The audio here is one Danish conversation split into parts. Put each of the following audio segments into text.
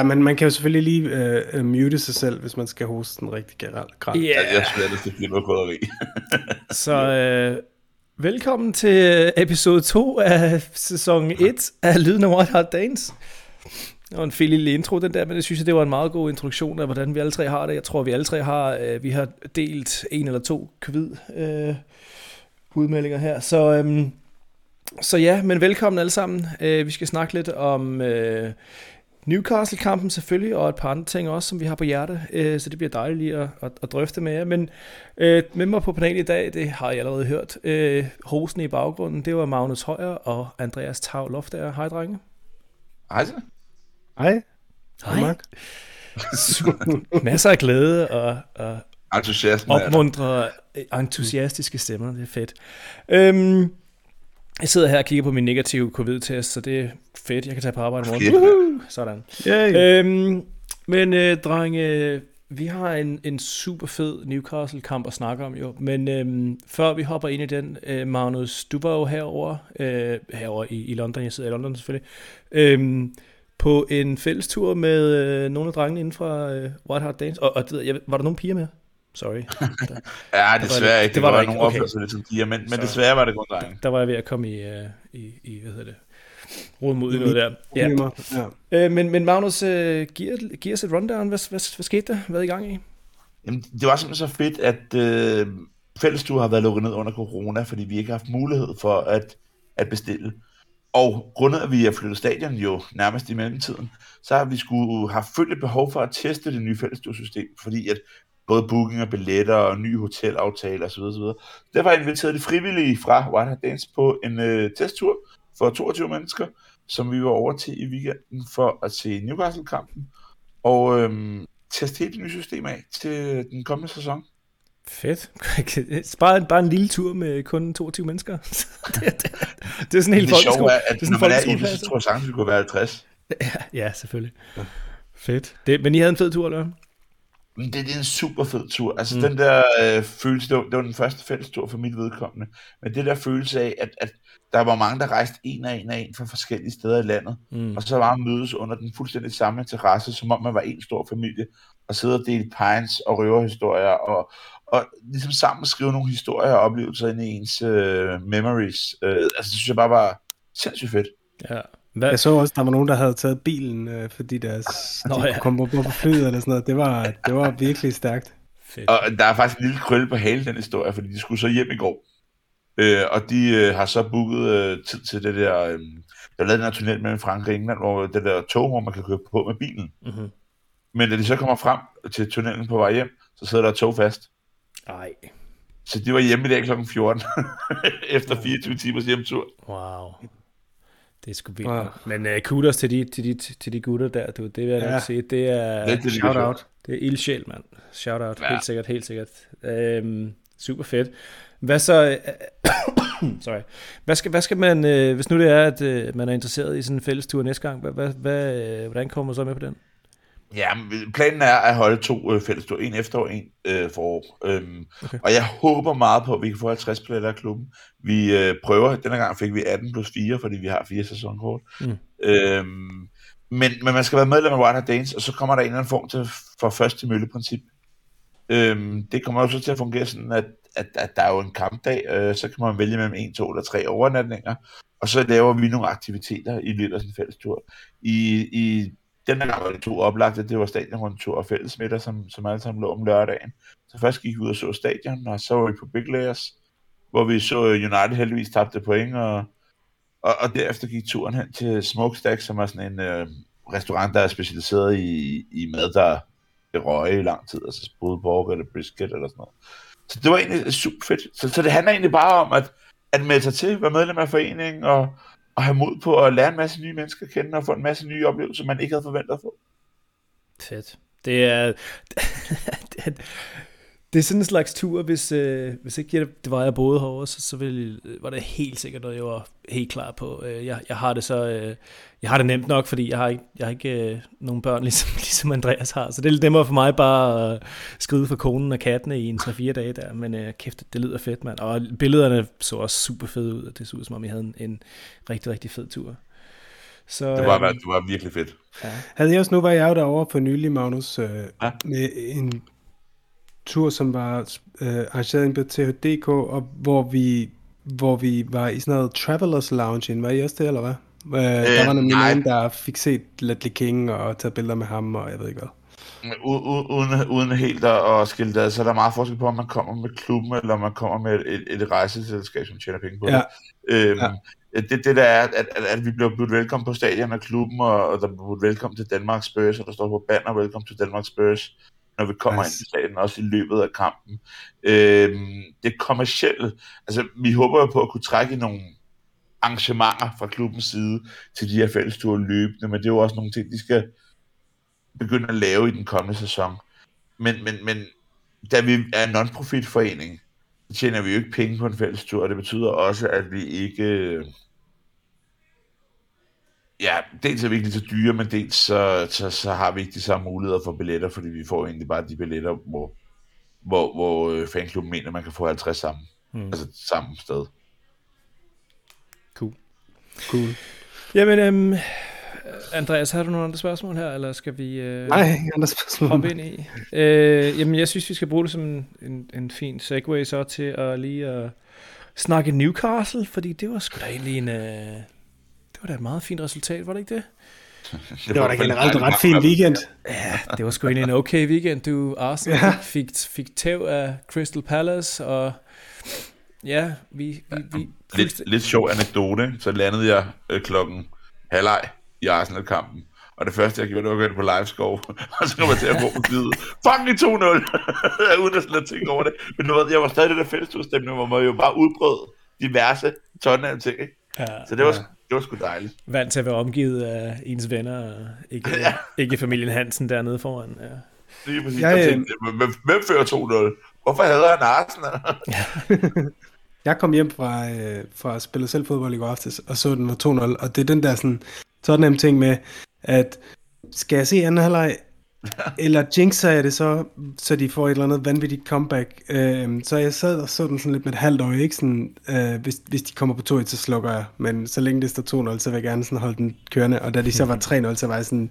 Ja, men man kan jo selvfølgelig lige øh, mute sig selv, hvis man skal hoste den rigtig grad. Ja, Yeah. Jeg synes, det er noget krydderi. Så øh, velkommen til episode 2 af sæson 1 af Lyden af White Hot Dance. Var en fed lille intro, den der, men jeg synes, det var en meget god introduktion af, hvordan vi alle tre har det. Jeg tror, vi alle tre har, øh, vi har delt en eller to kvid øh, udmeldinger her. Så, øh, så ja, men velkommen alle sammen. Øh, vi skal snakke lidt om øh, Newcastle-kampen selvfølgelig, og et par andre ting også, som vi har på hjerte. Øh, så det bliver dejligt lige at, at, at drøfte med jer. Men øh, med mig på panelen i dag, det har I allerede hørt. Øh, hosten i baggrunden, det var Magnus Højer og Andreas Tav Loftager. Hej, drenge. Hej. Hej. Hej. Mark. Masser af glæde og, og Entusiasme. opmuntre entusiastiske stemmer. Det er fedt. Øhm, jeg sidder her og kigger på min negative covid-test, så det er fedt. Jeg kan tage på arbejde i morgen. Woohoo! Sådan. Yay. Øhm, men øh, drenge, vi har en, en super fed Newcastle-kamp at snakke om jo. Men øhm, før vi hopper ind i den, øh, Magnus, du var jo herover øh, herover i, i London. Jeg sidder i London selvfølgelig. Øhm, på en fællestur med øh, nogle af drengene inden fra øh, White Hart Dance. Og, og jeg, var der nogle piger med? Sorry. Der, ja, desværre ikke. Det, var, var der nogle okay. opførsel lidt som piger, men, men desværre var det kun drenge. Der var jeg ved at komme i, uh, i, i hvad hedder det, rod mod i noget der. Ja. ja. Øh, men, men Magnus, øh, giver, giver os et rundown. Hvad, hvad, hvad skete der? Hvad er I gang i? Jamen, det var simpelthen så fedt, at øh, fællestur har været lukket ned under corona, fordi vi ikke har haft mulighed for at, at bestille. Og grundet at vi har flyttet stadion jo nærmest i mellemtiden, så har vi skulle have følt et behov for at teste det nye fællesstursystem, fordi at både booking og billetter og nye hotelaftaler osv. osv. Derfor har jeg inviteret de frivillige fra White Hart Dance på en øh, testtur for 22 mennesker, som vi var over til i weekenden for at se Newcastle-kampen og øhm, teste hele det nye system af til den kommende sæson. Fedt. bare, bare en lille tur med kun 22 mennesker. det, det, det, er sådan helt Det sjove er, at det er når man er i, så tror jeg sagtens, vi kunne være 50. Ja, ja selvfølgelig. Ja. Fedt. Det, men I havde en fed tur, eller det, det er en super fed tur. Altså mm. den der øh, følelse, det var, det var den første fælles tur for mit vedkommende, men det der følelse af, at, at der var mange, der rejste en af en af en fra forskellige steder i landet, mm. og så var man mødes under den fuldstændig samme interesse, som om man var en stor familie, og sidde og dele pines og røverhistorier, og, og ligesom sammen skrive nogle historier og oplevelser ind i ens øh, memories. Øh, altså det synes jeg bare var sindssygt fedt. Ja, hvad? Jeg så også, der var nogen, der havde taget bilen, øh, fordi deres, Nå, de ja. kom på, på flyet eller sådan noget. Det var, det var virkelig stærkt. Fedt. Og der er faktisk en lille krølle på hele den historie, fordi de skulle så hjem i går. Øh, og de øh, har så booket øh, tid til det der, øh, der lavede den her tunnel mellem Frankrig og England, hvor det der tog, hvor man kan køre på med bilen. Mm-hmm. Men da de så kommer frem til tunnelen på vej hjem, så sidder der tog fast. Ej. Så de var hjemme i dag kl. 14, efter 24 timers hjemtur. Wow. Det er sgu vildt. Ja. Men uh, kudos til de, til, de, til de gutter der, du. det vil jeg ja. nok sige. Det er det, det shout out. Det er ildsjæl, mand. Shout out, ja. helt sikkert, helt sikkert. Um, super fedt. Hvad så, sorry. Hvad skal, hvad skal man, uh, hvis nu det er, at uh, man er interesseret i sådan en fælles tur næste gang, hvad, hvad, hvad, uh, hvordan kommer man så med på den? Ja, planen er at holde to øh, fællestur, en efter og en øh, forår. Øhm, okay. Og jeg håber meget på, at vi kan få 50 billetter af klubben. Vi øh, prøver, denne gang fik vi 18 plus 4, fordi vi har fire sæsonkort. Mm. Øhm, men, men man skal være medlem af White Dance, og så kommer der en eller anden form til, for først til mølleprincip. Øhm, det kommer også til at fungere sådan, at, at, at der er jo en kampdag, øh, så kan man vælge mellem en, to eller tre overnatninger, og så laver vi nogle aktiviteter i løbet af sin fællestur. I, i den gang var det to oplagte, det var stadionrundtur og fællesmiddag, som, som alle sammen lå om lørdagen. Så først gik vi ud og så stadion, og så var vi på Big Layers, hvor vi så United heldigvis tabte point, og, og, og derefter gik turen hen til Smokestack, som er sådan en øh, restaurant, der er specialiseret i, i mad, der er røge i lang tid, altså både pork eller brisket eller sådan noget. Så det var egentlig super fedt. Så, så det handler egentlig bare om at, at melde sig til, være medlem af foreningen, og, og have mod på at lære en masse nye mennesker at kende, og få en masse nye oplevelser, man ikke havde forventet at få. Fedt. Det er, det, er sådan en slags tur, hvis, øh, hvis ikke jeg, det var, jeg boede herovre, så, så ville, var det helt sikkert noget, jeg var helt klar på. Øh, jeg, jeg har det så, øh, jeg har det nemt nok, fordi jeg har ikke, jeg har ikke øh, nogen børn, ligesom, ligesom Andreas har, så det er lidt nemmere for mig bare at skride for konen og kattene i en 3-4 dage der, men øh, kæft, det lyder fedt, mand. Og billederne så også super fede ud, og det så ud som om, jeg havde en, en rigtig, rigtig fed tur. Så, det, var, øh, det var virkelig fedt. Ja. Havde jeg også, nu var jeg jo derovre for nylig, Magnus, øh, ja. med en tur, som var øh, arrangeret på THDK, og hvor vi, hvor vi var i sådan noget Travelers Lounge. Var I også det, eller hvad? Øh, der var nemlig nogen, der fik set Ledley King og taget billeder med ham, og jeg ved ikke hvad. Uden, uden helt at skille det så er der meget forskel på, om man kommer med klubben, eller om man kommer med et, et rejseselskab, som tjener penge på ja. det. Øhm, ja. Det, det der er, at, at, at vi bliver budt velkommen på stadion af klubben, og, og der bliver budt velkommen til Danmark Spurs, og der står på banner velkommen til Danmark Spurs, når vi kommer yes. ind til stadion, også i løbet af kampen. Øhm, det kommercielle, altså vi håber jo på at kunne trække nogle arrangementer fra klubbens side til de her fællesture løbende, men det er jo også nogle ting, de skal begynde at lave i den kommende sæson. Men, men, men da vi er en non-profit forening, så tjener vi jo ikke penge på en fællestur, og det betyder også, at vi ikke... Ja, dels er vi ikke lige så dyre, men dels så, så, så har vi ikke de samme muligheder for billetter, fordi vi får egentlig bare de billetter, hvor, hvor, hvor øh, fanklubben mener, man kan få 50 sammen. Mm. Altså samme sted. Cool. Cool. Jamen, øhm, Andreas, har du nogle andre spørgsmål her, eller skal vi øh, Nej, andre spørgsmål. hoppe ind i? Øh, jamen, jeg synes, vi skal bruge det som en, en, en fin segue så til at lige at snakke Newcastle, fordi det var sgu da egentlig en... Øh, det var da et meget fint resultat, var det ikke det? Det, det var da generelt en ret fin weekend. Ja, det var sgu egentlig en okay weekend. Du, Arsenal ja. fik, fik tæv af Crystal Palace, og ja, vi... vi, vi lidt, lidt sjov anekdote, så landede jeg øh, klokken halvleg i Arsenal-kampen. Og det første, jeg gjorde, det var at gå ind på liveskov, og så kom jeg til at gå på givet. Fuck i 2-0! Uden at slet tænke over det. Men nu, jeg var stadig det der fællestursstemning, hvor man jo bare udbrød diverse Tottenham ting, ikke? Ja, så det var, ja. Det var sgu dejligt. Vant til at være omgivet af ens venner, og ikke, ja. ikke familien Hansen dernede foran. Ja. Det er præcis. Jeg, tænkte, hvem, hvem fører 2-0? Hvorfor havde han Arsenal? Ja. jeg kom hjem fra, øh, fra at spille selv fodbold i går aftes, og så den var 2-0, og det er den der sådan Tottenham ting med, at skal jeg se anden halvleg, eller jinxer jeg det så, så de får et eller andet vanvittigt comeback. Øh, så jeg sad og så den sådan lidt med et halvt øje, ikke? Sådan, øh, hvis, hvis de kommer på 2-1, så slukker jeg. Men så længe det står 2-0, så vil jeg gerne sådan holde den kørende. Og da de så var 3-0, så var jeg sådan,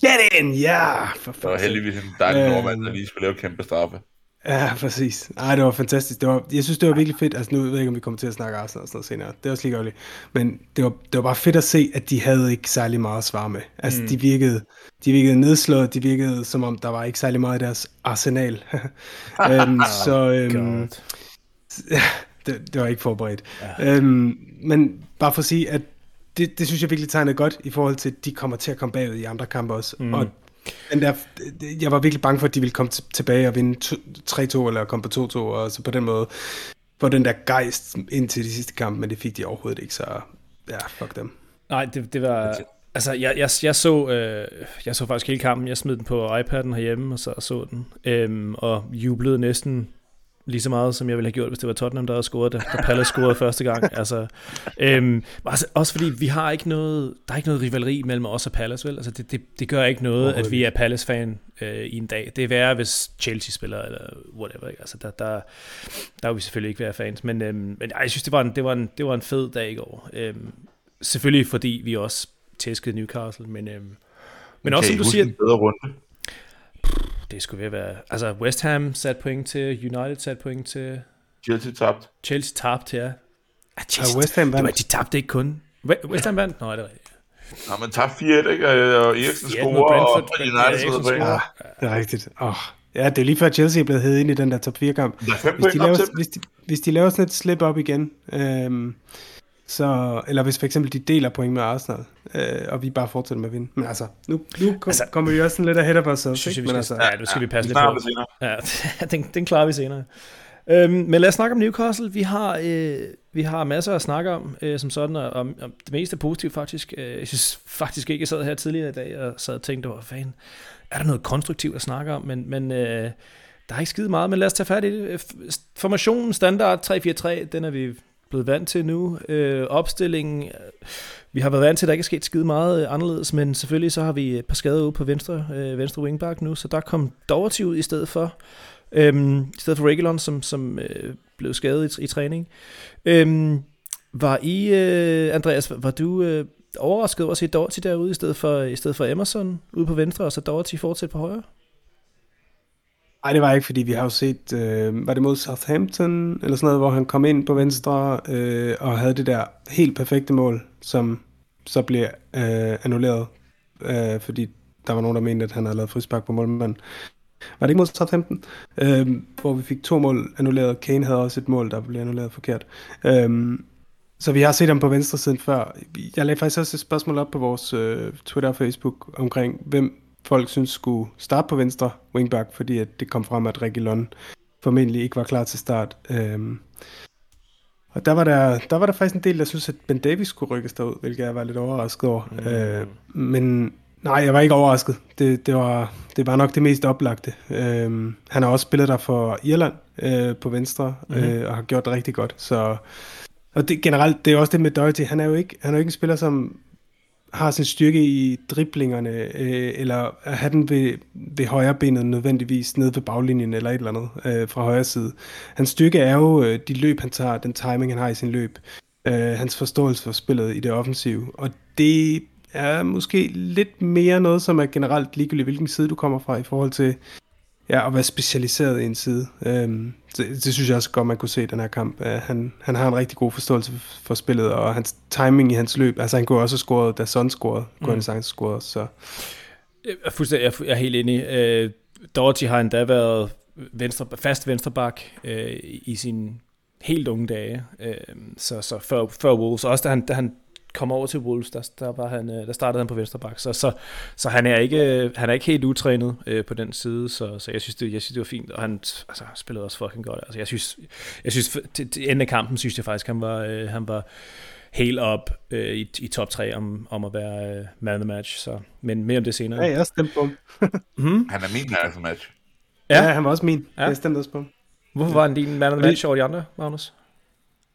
get in, ja! Yeah! det var heldigvis en dejlig øh, nordmand, der lige skulle lave kæmpe straffe. Ja, præcis. Ej, det var fantastisk. Det var, jeg synes, det var virkelig fedt. Altså, nu ved jeg ikke, om vi kommer til at snakke Arsenal og sådan noget senere. Det var også lige Men det var, det var bare fedt at se, at de havde ikke særlig meget at svare med. Altså, mm. de, virkede, de virkede nedslået. De virkede, som om der var ikke særlig meget i deres arsenal. um, så um, ja, det, det var ikke forberedt. Ja. Um, men bare for at sige, at det, det synes jeg virkelig tegnede godt i forhold til, at de kommer til at komme bagud i andre kampe også. Mm. Og den der, jeg var virkelig bange for, at de ville komme tilbage og vinde 3-2, eller komme på 2-2, og så på den måde få den der gejst ind til de sidste kamp, men det fik de overhovedet ikke, så ja, fuck dem. Nej, det, det var... Altså, jeg, jeg, jeg, så, øh, jeg så faktisk hele kampen. Jeg smed den på iPad'en herhjemme, og så så den. Øhm, og jublede næsten lige så meget, som jeg ville have gjort, hvis det var Tottenham, der havde scoret det, da Palace scorede første gang. Altså, øhm, altså, også fordi vi har ikke noget, der er ikke noget rivaleri mellem os og Palace, vel? Altså, det, det, det gør ikke noget, at vi er Palace-fan øh, i en dag. Det er værre, hvis Chelsea spiller, eller whatever. Ikke? Altså, der, der, der vil vi selvfølgelig ikke være fans. Men, øhm, men ej, jeg synes, det var, en, det, var en, det var en fed dag i går. Øhm, selvfølgelig fordi vi også tæskede Newcastle, men, øhm, men okay, også som du siger... bedre runde det skulle ved være... Altså, West Ham sat point til, United sat point til... Chelsea tabt. Chelsea tabt, ja. Ah, Chelsea, ja, West Ham vandt. De tabte ikke kun. West Ham vandt? Nej, det er rigtigt. Ja, men tabte 4 ikke? Og Eriksen scorer, og United scorer. Ja, det er rigtigt. Oh. Ja, det er lige før Chelsea er blevet heddet ind i den der top 4 kamp. Hvis de, laver, hvis, de, hvis de laver sådan et slip op igen, øhm, så, eller hvis for eksempel de deler point med Arsenal, øh, og vi bare fortsætter med at vinde. Men altså, nu, nu kom, altså, kommer vi også sådan lidt ahead of os. Synes ikke? Men altså, ja, nu skal ja, vi passe lidt på. Ja, den, den klarer vi senere. Øhm, men lad os snakke om Newcastle. Vi har, øh, vi har masser at snakke om, øh, som sådan, og om, om det meste er positivt faktisk. Øh, jeg synes faktisk ikke, jeg sad her tidligere i dag og sad og tænkte, hvor fanden, er der noget konstruktivt at snakke om? Men, men øh, der er ikke skide meget, men lad os tage fat i det. Formationen standard 3-4-3, den er vi blevet vant til nu. Øh, opstillingen, vi har været vant til, at der ikke er sket skide meget øh, anderledes, men selvfølgelig så har vi et par skader ude på venstre, øh, venstre wingback nu, så der kom Doherty ud i stedet for, øh, i stedet for Regulon, som, som øh, blev skadet i, i træning. Øh, var I, øh, Andreas, var du, øh, overrasket over at se Doherty derude, i stedet for, i stedet for Emerson ude på venstre, og så Doherty fortsætte på højre? Nej, det var ikke, fordi vi har jo set, øh, var det mod Southampton, eller sådan noget, hvor han kom ind på venstre, øh, og havde det der helt perfekte mål, som så blev øh, annulleret, øh, fordi der var nogen, der mente, at han havde lavet frispark på målmanden. Var det ikke mod Southampton? Øh, hvor vi fik to mål annulleret. Kane havde også et mål, der blev annulleret forkert. Øh, så vi har set ham på venstre siden før. Jeg lagde faktisk også et spørgsmål op på vores øh, Twitter og Facebook omkring, hvem folk synes skulle starte på venstre wingback, fordi at det kom frem, at Reguilon formentlig ikke var klar til start. Øhm, og der var der, der var der faktisk en del, der synes, at Ben Davis skulle rykkes derud, hvilket jeg var lidt overrasket over. Mm. Øh, men nej, jeg var ikke overrasket. Det, det, var, det var nok det mest oplagte. Øh, han har også spillet der for Irland øh, på venstre, mm. øh, og har gjort det rigtig godt. Så, og det, generelt, det er også det med Doherty. Han er jo ikke, han er jo ikke en spiller, som har sin styrke i driblingerne, øh, eller at have den ved, ved højre benet nødvendigvis nede ved baglinjen eller et eller andet øh, fra højre side. Hans styrke er jo øh, de løb, han tager, den timing, han har i sin løb, øh, hans forståelse for spillet i det offensive, og det er måske lidt mere noget, som er generelt ligegyldigt, hvilken side du kommer fra i forhold til ja, at være specialiseret i en side. Øhm, det, det synes jeg også godt, man kunne se i den her kamp. Uh, han, han har en rigtig god forståelse for, spillet, og hans timing i hans løb, altså han kunne også have scoret, da Son scorede, mm. kunne han sagtens scoret, så... Jeg er, fuldstændig, jeg er helt enig. Uh, Doherty har endda været venstre, fast vensterbak uh, i sin helt unge dage, uh, så, så før, før Wolves, også da han, da han kom over til Wolves, der, der, var han, øh, der startede han på venstre bak. Så, så, så han, er ikke, han er ikke helt utrænet øh, på den side, så, så jeg, synes, det, jeg synes, det var fint. Og han altså, spillede også fucking godt. Altså, jeg synes, jeg synes til, til enden af kampen, synes jeg faktisk, han var, øh, han var helt op øh, i, i top 3 om, om at være øh, man of the match. Så, men mere om det senere. Ja, jeg stemte på hmm? Han er min man of the match. Ja, ja han var også min. Ja. Jeg stemte også på Hvorfor var han din man of the match over de andre, Magnus?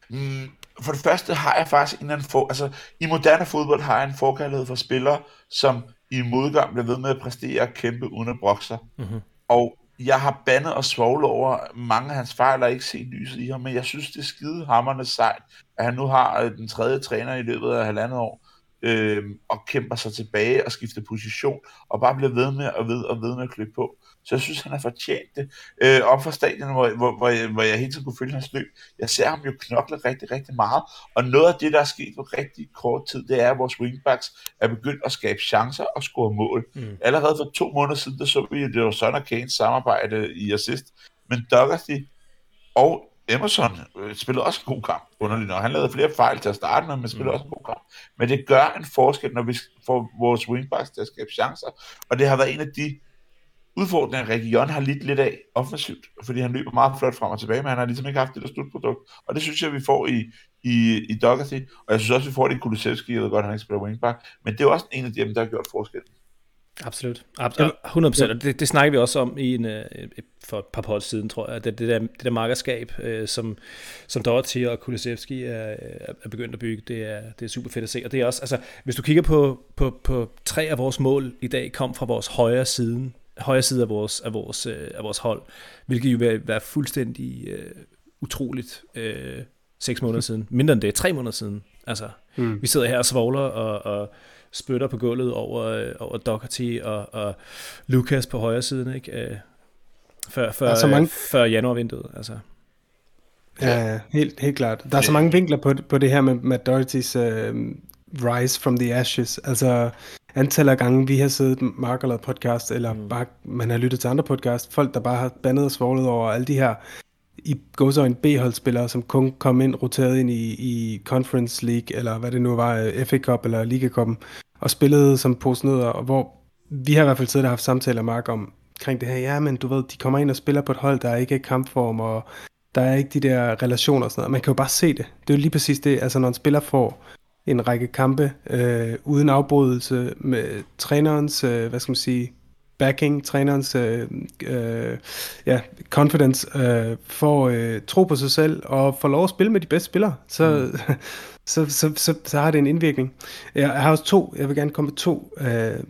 Mm, for det første har jeg faktisk en eller anden for, altså i moderne fodbold har jeg en forkærlighed for spillere, som i modgang bliver ved med at præstere og kæmpe uden at brokke sig. Mm-hmm. Og jeg har bandet og svoglet over mange af hans fejl og ikke set lyset i ham, men jeg synes, det er skide hammerne sejt, at han nu har øh, den tredje træner i løbet af halvandet år, øh, og kæmper sig tilbage og skifter position, og bare bliver ved med at ved og ved med at klippe på. Så jeg synes, han har fortjent det. Øh, op for stadion, hvor, hvor, hvor, jeg, hvor jeg hele tiden kunne følge hans løb. Jeg ser ham jo knokle rigtig, rigtig meget. Og noget af det, der er sket på rigtig kort tid, det er, at vores wingbacks er begyndt at skabe chancer og score mål. Mm. Allerede for to måneder siden, der så vi, at det var Son og Kanes samarbejde i assist. Men Dougherty og Emerson øh, spillede også en god kamp, underligt nok. Han lavede flere fejl til at starte med, men spillede mm. også en god kamp. Men det gør en forskel, når vi får vores wingbacks til at skabe chancer. Og det har været en af de udfordringer, Region har lidt lidt af offensivt, fordi han løber meget flot frem og tilbage, men han har ligesom ikke haft det der slutprodukt. Og det synes jeg, vi får i, i, i Dougherty, og jeg synes også, vi får det i Kulusevski, jeg ved godt, han ikke spiller wingback, men det er også en af dem, der har gjort forskellen. Absolut. Absolut. 100%. Og det, det snakker vi også om i en, øh, for et par på siden, tror jeg. Det, det, der, det der markerskab, øh, som, som Doherty og Kulisevski er, er begyndt at bygge, det er, det er super fedt at se. Og det er også, altså, hvis du kigger på, på, på tre af vores mål i dag, kom fra vores højre side, højre side af vores, af vores, øh, af vores hold, hvilket jo vil være fuldstændig øh, utroligt øh, seks måneder siden. Mindre end det, tre måneder siden. Altså, mm. vi sidder her og svogler og, og spytter på gulvet over, øh, over Doherty og, og Lucas på højre siden, ikke? Øh, før, før, altså mange... før januarvinduet, altså. Ja, helt, helt klart. Der er så mange vinkler på, på det her med, med Doherty's uh, rise from the ashes. Altså, antallet af gange, vi har siddet Mark og lavet podcast, eller mm. bare man har lyttet til andre podcast, folk, der bare har bandet og svoglet over alle de her i en B-holdspillere, som kun kom ind, roteret ind i, i Conference League, eller hvad det nu var, øh, FA Cup eller Liga Cup, og spillede som posnødder, og hvor vi har i hvert fald siddet og haft samtaler, Mark, om omkring det her, ja, men du ved, de kommer ind og spiller på et hold, der er ikke er kampform, og der er ikke de der relationer og sådan noget. Man kan jo bare se det. Det er jo lige præcis det, altså når en spiller får en række kampe øh, uden afbrydelse med trænerens, øh, hvad skal man sige, backing, trænerens øh, øh, ja, confidence, øh, får øh, tro på sig selv og får lov at spille med de bedste spillere, så, mm. så, så, så, så har det en indvirkning. Jeg har også to, jeg vil gerne komme med to, øh,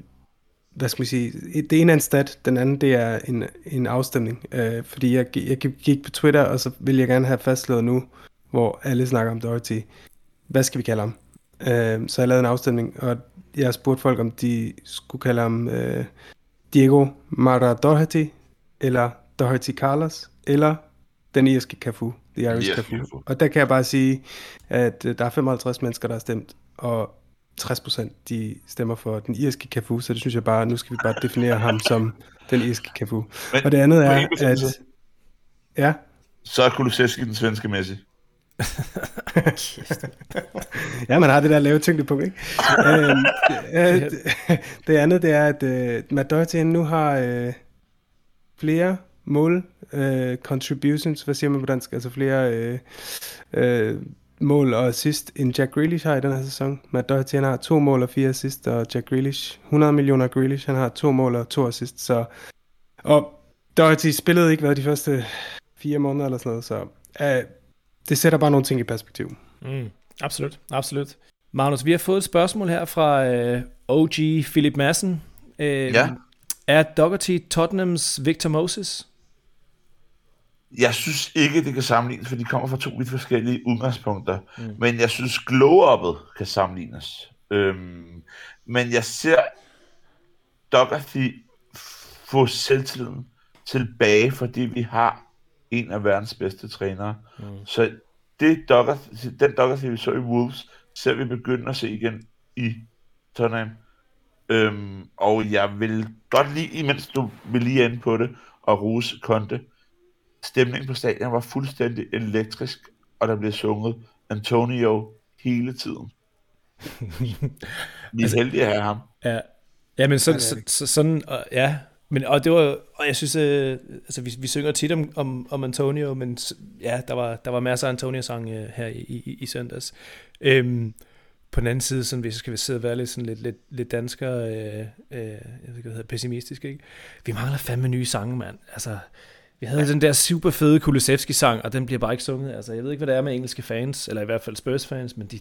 hvad skal man sige, det ene er en stat, den anden det er en, en afstemning, øh, fordi jeg, jeg gik på Twitter, og så vil jeg gerne have fastslået nu, hvor alle snakker om Doherty, hvad skal vi kalde ham? Øh, så jeg lavede en afstemning, og jeg spurgte folk, om de skulle kalde ham øh, Diego Mara Doherty, eller Doherty Carlos, eller den irske Cafu, The Irish Irske Cafu. Cafu. Og der kan jeg bare sige, at øh, der er 55 mennesker, der har stemt, og 60% de stemmer for den irske Cafu, så det synes jeg bare, nu skal vi bare definere ham som den irske Cafu. Men Og det andet er, at... så- Ja, Så er Kulusevski den svenske Messi. Ja, man har det der lave tyngdepunkt, ikke? øhm, øh, det, det andet, det er, at øh, Matt Doherty nu har øh, flere mål øh, contributions, hvad siger man på dansk? Altså flere øh, øh, mål og assist, end Jack Grealish har i den her sæson. Matt Doherty han har to mål og fire assist, og Jack Grealish, 100 millioner Grealish, han har to mål og to assist, så... Og Doherty spillede ikke hvad de første fire måneder eller sådan noget, så øh, det sætter bare nogle ting i perspektiv. Mm, absolut, absolut. Magnus, vi har fået et spørgsmål her fra øh, OG Philip Madsen. Øh, Ja. Er Doherty Tottenhams Victor Moses? Jeg synes ikke, det kan sammenlignes, for de kommer fra to vidt forskellige udgangspunkter. Mm. Men jeg synes, glow-uppet kan sammenlignes. Øhm, men jeg ser Doherty få selvtilliden tilbage, fordi vi har en af verdens bedste trænere. Mm. Så det Doherty, den Doherty, vi så i Wolves, ser vi begynde at se igen i Tottenham. Øhm, og jeg vil godt lige, imens du vil lige ind på det, og rose Conte, stemningen på stadion var fuldstændig elektrisk, og der blev sunget Antonio hele tiden. Vi er altså, heldige at have ham. Ja, ja men så, Ja, det er så, så, sådan, og, ja, men, og det var, og jeg synes, øh, altså vi, vi synger tit om, om, om Antonio, men ja, der var, der var masser af Antonio-sang øh, her i, i, i søndags. Øhm, på den anden side, sådan, hvis jeg skal sidde og være lidt, sådan lidt, lidt, lidt dansker, øh, øh, jeg ved ikke, hvad hedder, pessimistisk, ikke? Vi mangler fandme nye sange, mand. Altså, vi havde den der super fede Kulusevski-sang, og den bliver bare ikke sunget. Altså, jeg ved ikke, hvad det er med engelske fans, eller i hvert fald Spurs-fans, men de,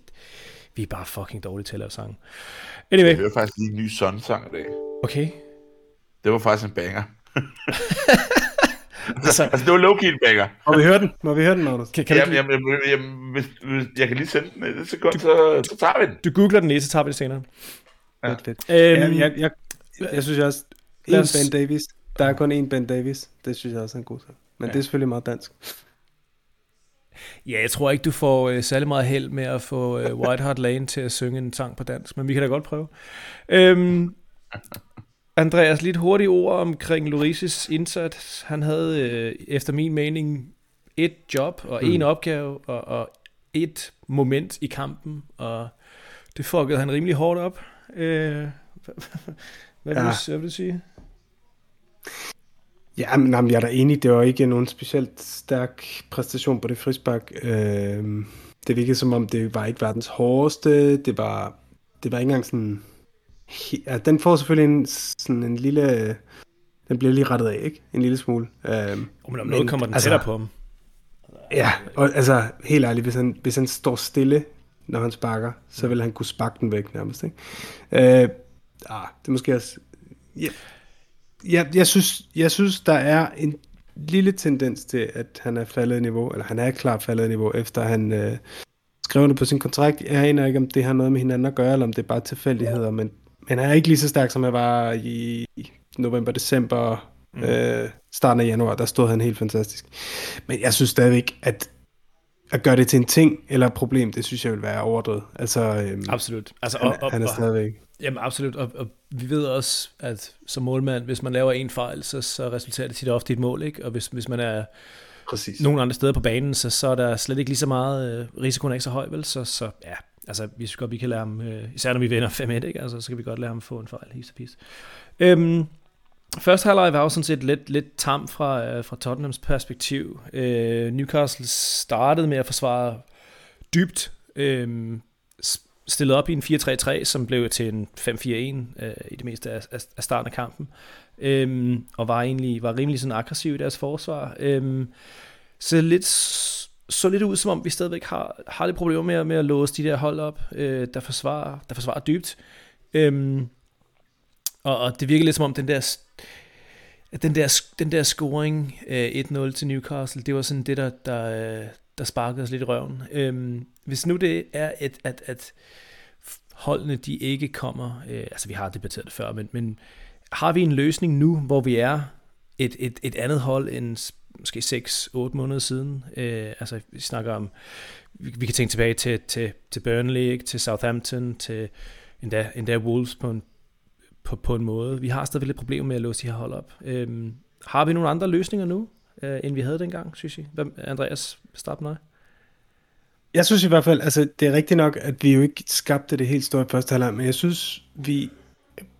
vi er bare fucking dårlige til at lave sange. Anyway, Jeg hørte faktisk lige en ny Son-sang i dag. okay. Det var faktisk en banger. Altså, Altså, det var low-key en banger. Må vi høre den? Må vi høre den, Magnus? kan, kan du, Jamen, jamen, jamen, jamen, hvis, hvis, jeg kan lige sende den et sekund, så, så tager vi den. du googler den lige, så tager vi det senere. Fedt, fedt. Øhm, Jeg, jeg, jeg, jeg synes også, lad en os- Ben Davis. Der er kun én Ben Davis. Det synes jeg også er en god sang. Men Ja. det er selvfølgelig meget dansk. Ja, jeg tror ikke, du får øh, særlig meget held med at få øh, White Hart Lane til at synge en sang på dansk, men vi kan da godt prøve. Øhm, Andreas, lidt hurtige ord omkring Lorises indsats. Han havde øh, efter min mening et job og en Mm. opgave og, og et moment i kampen, og det fuckede han rimelig hårdt op. Øh, hvad, vil Ja. du, hvad vil du sige? Ja, men jamen, jeg er da enig. Det var ikke nogen specielt stærk præstation på det frispark. Øh, det virkede som om, det var ikke verdens hårdeste. Det var, det var ikke engang sådan... Ja, den får selvfølgelig en, sådan en lille... Den bliver lige rettet af, ikke? En lille smule. Øh, men om noget kommer den altså- tættere på ham. Ja, og altså helt ærligt, hvis han, hvis han står stille, når han sparker, så vil han kunne sparke den væk nærmest, ikke? Øh, ah, det er måske også... Ja, ja, jeg, synes, jeg synes, der er en lille tendens til, at han er faldet i niveau, eller han er klart faldet i niveau, efter han øh, skrev det på sin kontrakt. Jeg aner ikke, om det har noget med hinanden at gøre, eller om det er bare tilfældigheder, men, men han er ikke lige så stærk, som jeg var i november, december, mm. øh, starten af januar, der stod han helt fantastisk. Men jeg synes stadigvæk, at at gøre det til en ting eller et problem, det synes jeg vil være overdrevet. Altså, øhm, Absolut. Altså, han, og, og, han er stadigvæk... Jamen absolut, og, og vi ved også, at som målmand, hvis man laver en fejl, så, så resulterer det tit ofte i et mål, ikke? Og hvis, hvis man er Præcis. nogen andre steder på banen, så, så er der slet ikke lige så meget, øh, risikoen er ikke så høj, vel? Så, så ja, altså vi synes godt, vi kan lære ham, øh, især når vi vinder 5-1, ikke? Altså, så kan vi godt lære ham få en fejl, his og pis. Øhm, første halvleg var jo sådan set lidt, lidt tam fra, øh, fra Tottenhams perspektiv. Øh, Newcastle startede med at forsvare dybt, øh, stillet op i en 4-3-3, som blev til en 5-4-1 øh, i det meste af, af, af starten af kampen, øhm, og var egentlig var rimelig sådan aggressiv i deres forsvar. Øhm, så lidt så lidt ud, som om vi stadigvæk har, har lidt problemer med, at- med at låse de der hold op, øh, der, forsvarer, der forsvarer dybt. Øhm, og, og det virker lidt som om den der den der, den der scoring øh, 1-0 til Newcastle, det var sådan det, der, der, øh, der sparkede os lidt i røven. Øhm, hvis nu det er, et, at, at holdene de ikke kommer, øh, altså vi har debatteret det før, men, men har vi en løsning nu, hvor vi er et, et, et andet hold end måske 6-8 måneder siden? Øh, altså vi snakker om, vi, vi kan tænke tilbage til, til, til Burnley, ikke? til Southampton, til endda, endda Wolves på en, på, på en måde. Vi har stadig lidt problemer med at låse de her hold op. Øh, har vi nogle andre løsninger nu, øh, end vi havde dengang, synes I? Andreas, start med jeg synes i hvert fald, altså det er rigtigt nok, at vi jo ikke skabte det helt store første halvleg, men jeg synes, vi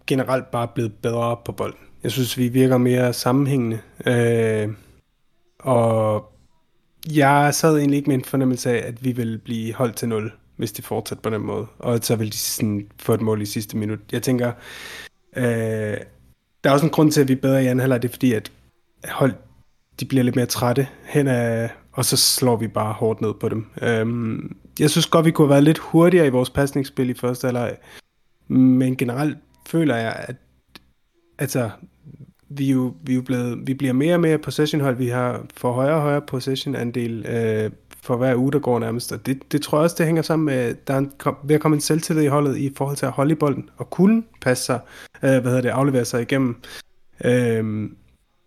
generelt bare er blevet bedre på bolden. Jeg synes, vi virker mere sammenhængende. Øh, og jeg sad egentlig ikke med en fornemmelse af, at vi vil blive holdt til 0, hvis det fortsætter på den måde. Og så vil de sådan få et mål i sidste minut. Jeg tænker, øh, der er også en grund til, at vi er bedre i anden halvleg, det er fordi, at hold, de bliver lidt mere trætte hen af, og så slår vi bare hårdt ned på dem. Øhm, jeg synes godt, vi kunne have været lidt hurtigere i vores pasningsspil i første halvleg, men generelt føler jeg, at altså, vi, jo, vi, jo blevet, vi bliver mere og mere possession-hold. Vi har for højere og højere possession-andel øh, for hver uge, der går nærmest. Og det, det tror jeg også, det hænger sammen med, der er en, ved at komme en selvtillid i holdet i forhold til at holde i bolden og kunne passe sig, øh, hvad hedder det, aflevere sig igennem. Øh,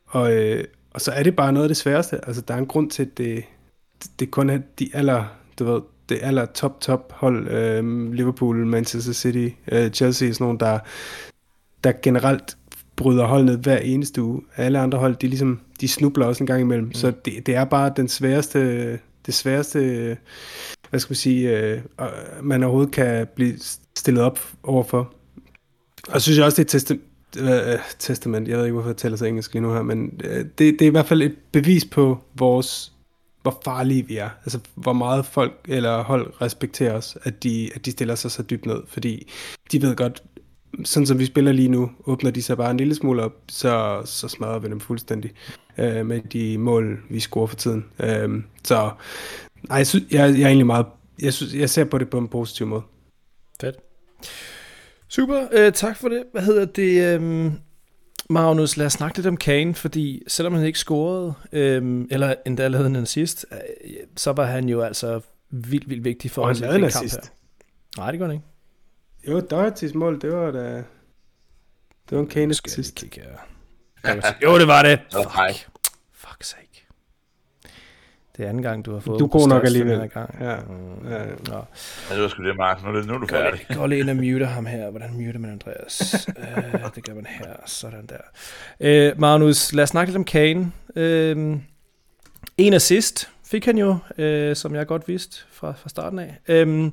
og, øh, og så er det bare noget af det sværeste. Altså, der er en grund til, at det, det kun er de aller, du ved, det aller top, top hold, øh, Liverpool, Manchester City, øh, Chelsea, sådan nogle, der, der generelt bryder hold ned hver eneste uge. Alle andre hold, de, ligesom, de snubler også en gang imellem. Mm. Så det, det er bare den sværeste, det sværeste, hvad skal man sige, øh, man overhovedet kan blive stillet op overfor. Og synes jeg også, det er testi- uh, testament, jeg ved ikke, hvorfor jeg taler så engelsk lige nu her, men uh, det, det er i hvert fald et bevis på vores, hvor farlige vi er. Altså, hvor meget folk eller hold respekterer os, at de, at de stiller sig så dybt ned, fordi de ved godt, sådan som vi spiller lige nu, åbner de sig bare en lille smule op, så, så smadrer vi dem fuldstændig uh, med de mål, vi scorer for tiden. Uh, så nej, jeg, synes, jeg, jeg er egentlig meget, jeg, synes, jeg ser på det på en positiv måde. Fedt. Super, øh, tak for det. Hvad hedder det? Øh, Magnus, lad os snakke lidt om Kane, fordi selvom han ikke scorede, øh, eller endda lavede en assist, øh, så var han jo altså vildt, vildt vigtig for os i den kamp her. Nej, det gør han ikke. Jo, Doherty's mål, det var da... Det var en Kane assist. Kigge, ja. jo, det var det. Fuck. Fuck sake. Det er anden gang, du har fået Du er god nok alligevel. Gang. Ja. Mm. ja. ja. Ja, det var sgu det, Mark. Nu er, det, nu er du færdig. Går lige ind og mute ham her. Hvordan muter man Andreas? uh, det gør man her. Sådan der. Uh, Magnus, lad os snakke lidt om Kane. Uh, en assist fik han jo, uh, som jeg godt vidste fra, fra starten af. Uh,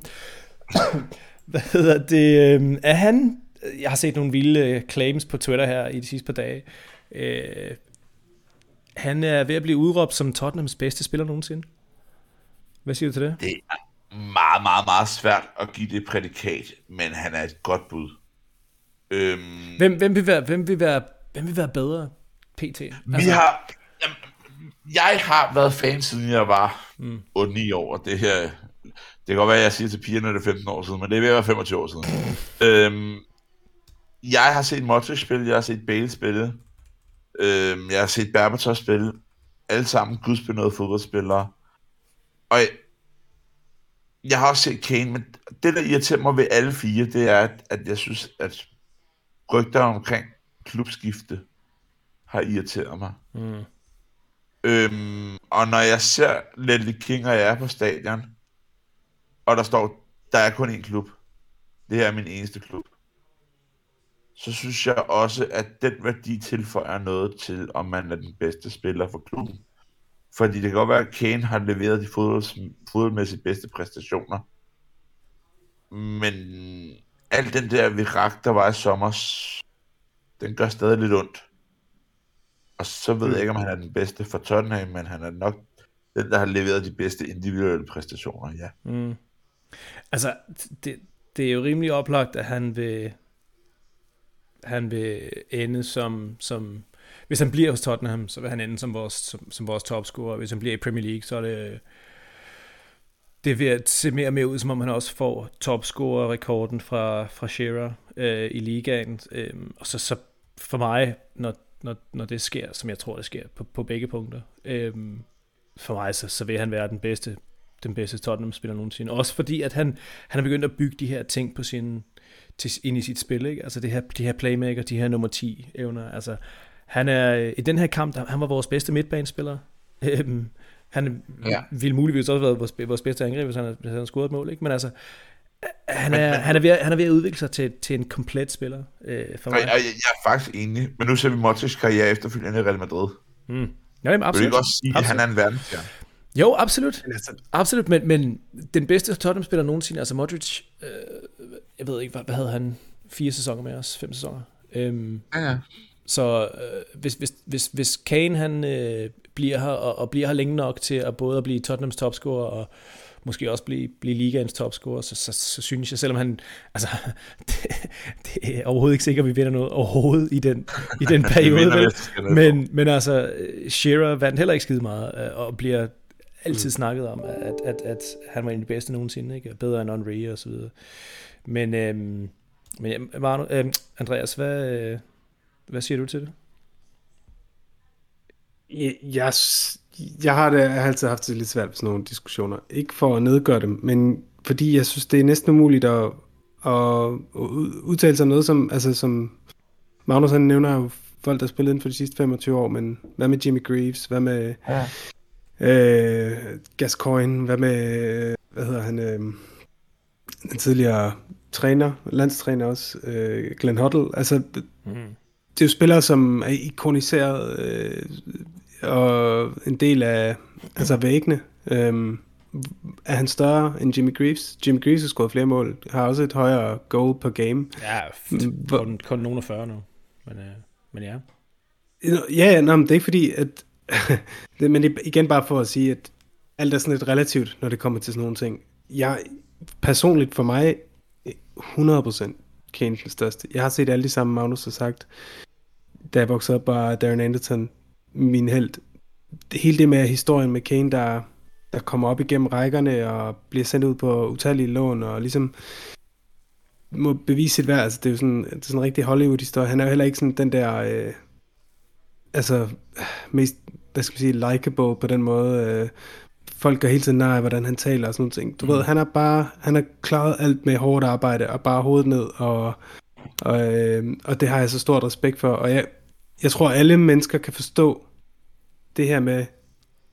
hvad hedder det? Uh, er han... Jeg har set nogle vilde claims på Twitter her i de sidste par dage. Uh, han er ved at blive udråbt som Tottenhams bedste spiller nogensinde. Hvad siger du til det? Det er meget, meget, meget svært at give det prædikat, men han er et godt bud. Øhm, hvem, hvem, vil være, hvem, vil være, hvem vil være bedre, PT? Altså, vi har... Jamen, jeg har været fan, siden jeg var mm. 8-9 år. Det her... Det kan godt være, at jeg siger til pigerne, at det er 15 år siden, men det er ved at være 25 år siden. øhm, jeg har set Modric spille, jeg har set Bale spille, Øh, jeg har set Berbatov spille. Alle sammen gudsbenåede fodboldspillere. Og jeg, jeg har også set Kane, men det, der irriterer mig ved alle fire, det er, at, at jeg synes, at rygter omkring klubskifte har irriteret mig. Mm. Øhm, og når jeg ser Lelle King og jeg er på stadion, og der står, der er kun én klub. Det her er min eneste klub så synes jeg også, at den værdi tilføjer noget til, om man er den bedste spiller for klubben. Fordi det kan godt være, at Kane har leveret de fodboldmæssigt bedste præstationer. Men al den der virak, der var i sommer, den gør stadig lidt ondt. Og så ved jeg ikke, om han er den bedste for Tottenham, men han er nok den, der har leveret de bedste individuelle præstationer, ja. Mm. Altså, det, det er jo rimelig oplagt, at han vil, han vil ende som, som hvis han bliver hos Tottenham, så vil han ende som vores, som, som vores topscorer. Hvis han bliver i Premier League, så er det, det vil se mere og mere ud, som om han også får topscorer-rekorden fra, fra Shearer øh, i ligaen. Øh, og så, så for mig, når, når, når det sker, som jeg tror, det sker på, på begge punkter, øh, for mig, så, så vil han være den bedste den bedste Tottenham-spiller nogensinde. Også fordi, at han, han har begyndt at bygge de her ting på sin, til, ind i sit spil, ikke? Altså det her, de her playmaker, de her nummer 10 evner, altså han er, i den her kamp, han var vores bedste midtbanespiller. Øhm, han ja. ville muligvis også have været vores, vores bedste angreb, hvis han, han havde scoret et mål, ikke? Men altså, han er, han, er ved, han er ved at udvikle sig til, til en komplet spiller øh, for mig. Jeg, jeg, jeg er faktisk enig, men nu ser vi Modric karriere efterfølgende i Real Madrid. Mm. Ja, jamen, absolut. Vil ikke også sige, absolut. at han er en verdensstjerne? Jo, absolut. Absolut, men, men den bedste Tottenham-spiller nogensinde, altså Modric, øh, jeg ved ikke, hvad, hvad havde han? Fire sæsoner med os? Fem sæsoner? Øhm, ja, ja. Så øh, hvis, hvis, hvis, hvis Kane han øh, bliver her, og, og bliver her længe nok til at både at blive Tottenhams topscorer, og måske også blive, blive ligaens topscorer, så, så, så, synes jeg, selvom han, altså, det, det er overhovedet ikke sikkert, at vi vinder noget overhovedet i den, i den periode, vel? men, men altså, Shearer vandt heller ikke skide meget, øh, og bliver altid mm. snakket om, at, at, at han var en af de bedste nogensinde, ikke? bedre end Henry og så videre. Men, øhm, men Manu, øhm, Andreas, hvad, øh, hvad siger du til det? Jeg, jeg, jeg har det jeg har altid haft det lidt svært med sådan nogle diskussioner. Ikke for at nedgøre dem, men fordi jeg synes, det er næsten umuligt at, at udtale sig noget, som, altså, som Magnus han nævner jo folk, der har spillet inden for de sidste 25 år, men hvad med Jimmy Greaves? Hvad med ja. Øh, Gascoigne? Hvad med, hvad hedder han, øh, den tidligere træner, landstræner også, øh, Glenn Hoddle? Altså, mm det er jo spillere, som er ikoniseret øh, og en del af altså væggene. Øhm, er han større end Jimmy Greaves? Jimmy Greaves har scoret flere mål, har også et højere goal per game. Ja, kun, kun nogen af 40 nu, men, øh, men ja. Ja, ja nej, men det er ikke fordi, at det, men igen bare for at sige, at alt er sådan lidt relativt, når det kommer til sådan nogle ting. Jeg, personligt for mig, 100% Kane den største. Jeg har set alle de samme, Magnus har sagt. Da jeg voksede op, var Darren Anderton min held. Det, hele det med historien med Kane, der, der kommer op igennem rækkerne og bliver sendt ud på utallige lån og ligesom må bevise sit værd. Altså, det er jo sådan, det er sådan en rigtig Hollywood-historie. Han er jo heller ikke sådan den der, øh, altså, mest, hvad skal man sige, likable på den måde. Øh, folk går hele tiden nej, hvordan han taler og sådan noget. Du mm. ved, han har bare, han har klaret alt med hårdt arbejde og bare hovedet ned, og, og, øh, og det har jeg så stort respekt for. Og jeg, jeg tror, alle mennesker kan forstå det her med,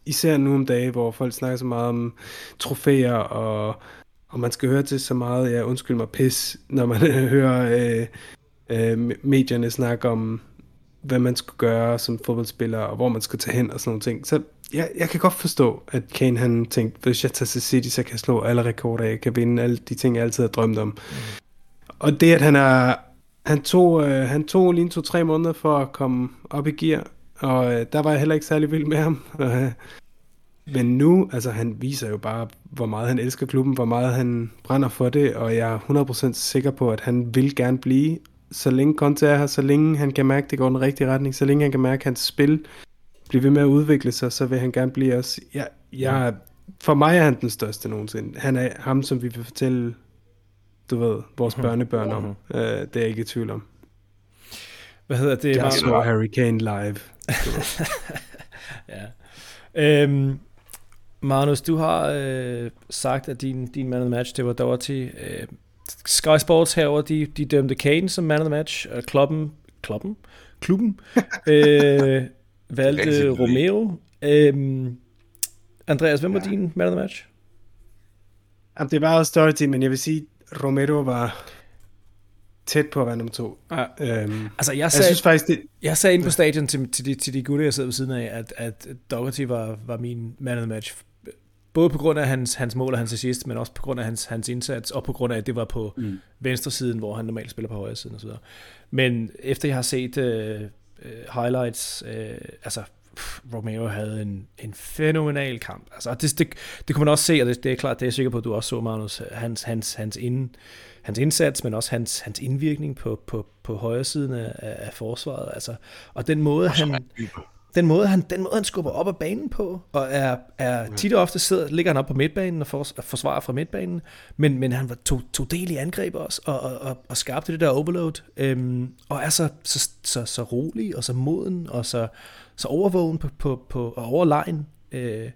især nu om dage, hvor folk snakker så meget om trofæer, og, og man skal høre til så meget, ja, undskyld mig, pis, når man hører øh, øh, medierne snakke om, hvad man skulle gøre som fodboldspiller, og hvor man skulle tage hen og sådan nogle ting. Så jeg, jeg kan godt forstå, at Kane han tænkte, hvis jeg tager til City, så kan jeg slå alle rekorder, jeg kan vinde alle de ting, jeg altid har drømt om. Mm. Og det, at han er han tog, øh, han tog lige to-tre måneder for at komme op i gear, og øh, der var jeg heller ikke særlig vild med ham. Men nu, altså han viser jo bare, hvor meget han elsker klubben, hvor meget han brænder for det, og jeg er 100% sikker på, at han vil gerne blive, så længe Conte er her, så længe han kan mærke, at det går den rigtige retning, så længe han kan mærke, at hans spil bliver ved med at udvikle sig, så vil han gerne blive også. Jeg, jeg, for mig er han den største nogensinde. Han er ham, som vi vil fortælle du ved, vores mm-hmm. børnebørn om. Mm-hmm. Det er jeg ikke i tvivl om. Hvad hedder det? Jeg så Harry Kane live. ja. Øhm, Magnus, du har øh, sagt, at din, din man of the match, det var Doherty. Øh, Sky Sports herover, de, de dømte Kane som man of the match, og klubben, klubben, klubben øh, valgte Romeo. Øh, Andreas, hvem var ja. din man of the match? Jamen, det var også Doherty, men jeg vil sige, Romero var tæt på at være nummer to. Ja. Øhm, altså, jeg, sagde, jeg synes faktisk, det... Jeg sagde ind på stadion til, til, de, til de gutter, jeg sidder ved siden af, at, at Dougherty var, var min man of the match. Både på grund af hans, hans mål og hans assist, men også på grund af hans, hans indsats, og på grund af, at det var på mm. venstre siden, hvor han normalt spiller på højre siden osv. Men efter jeg har set uh, highlights, uh, altså Romero havde en, en fænomenal kamp. Altså, det, det, det kunne man også se, og det, det er klart, det er jeg sikker på, at du også så, Magnus, hans, hans, hans, ind, hans indsats, men også hans, hans indvirkning på, på, på højre siden af, af forsvaret. Altså, og den måde, han, den måde, han, den måde, han skubber op af banen på, og er, er tit og ofte sidder, ligger han op på midtbanen og for, forsvarer fra midtbanen, men, men han var tog, tog del i angreb også, og, og, og, og skabte det der overload, øhm, og er så, så, så, så rolig, og så moden, og så, så overvågen på, på, på, og overlegen øh,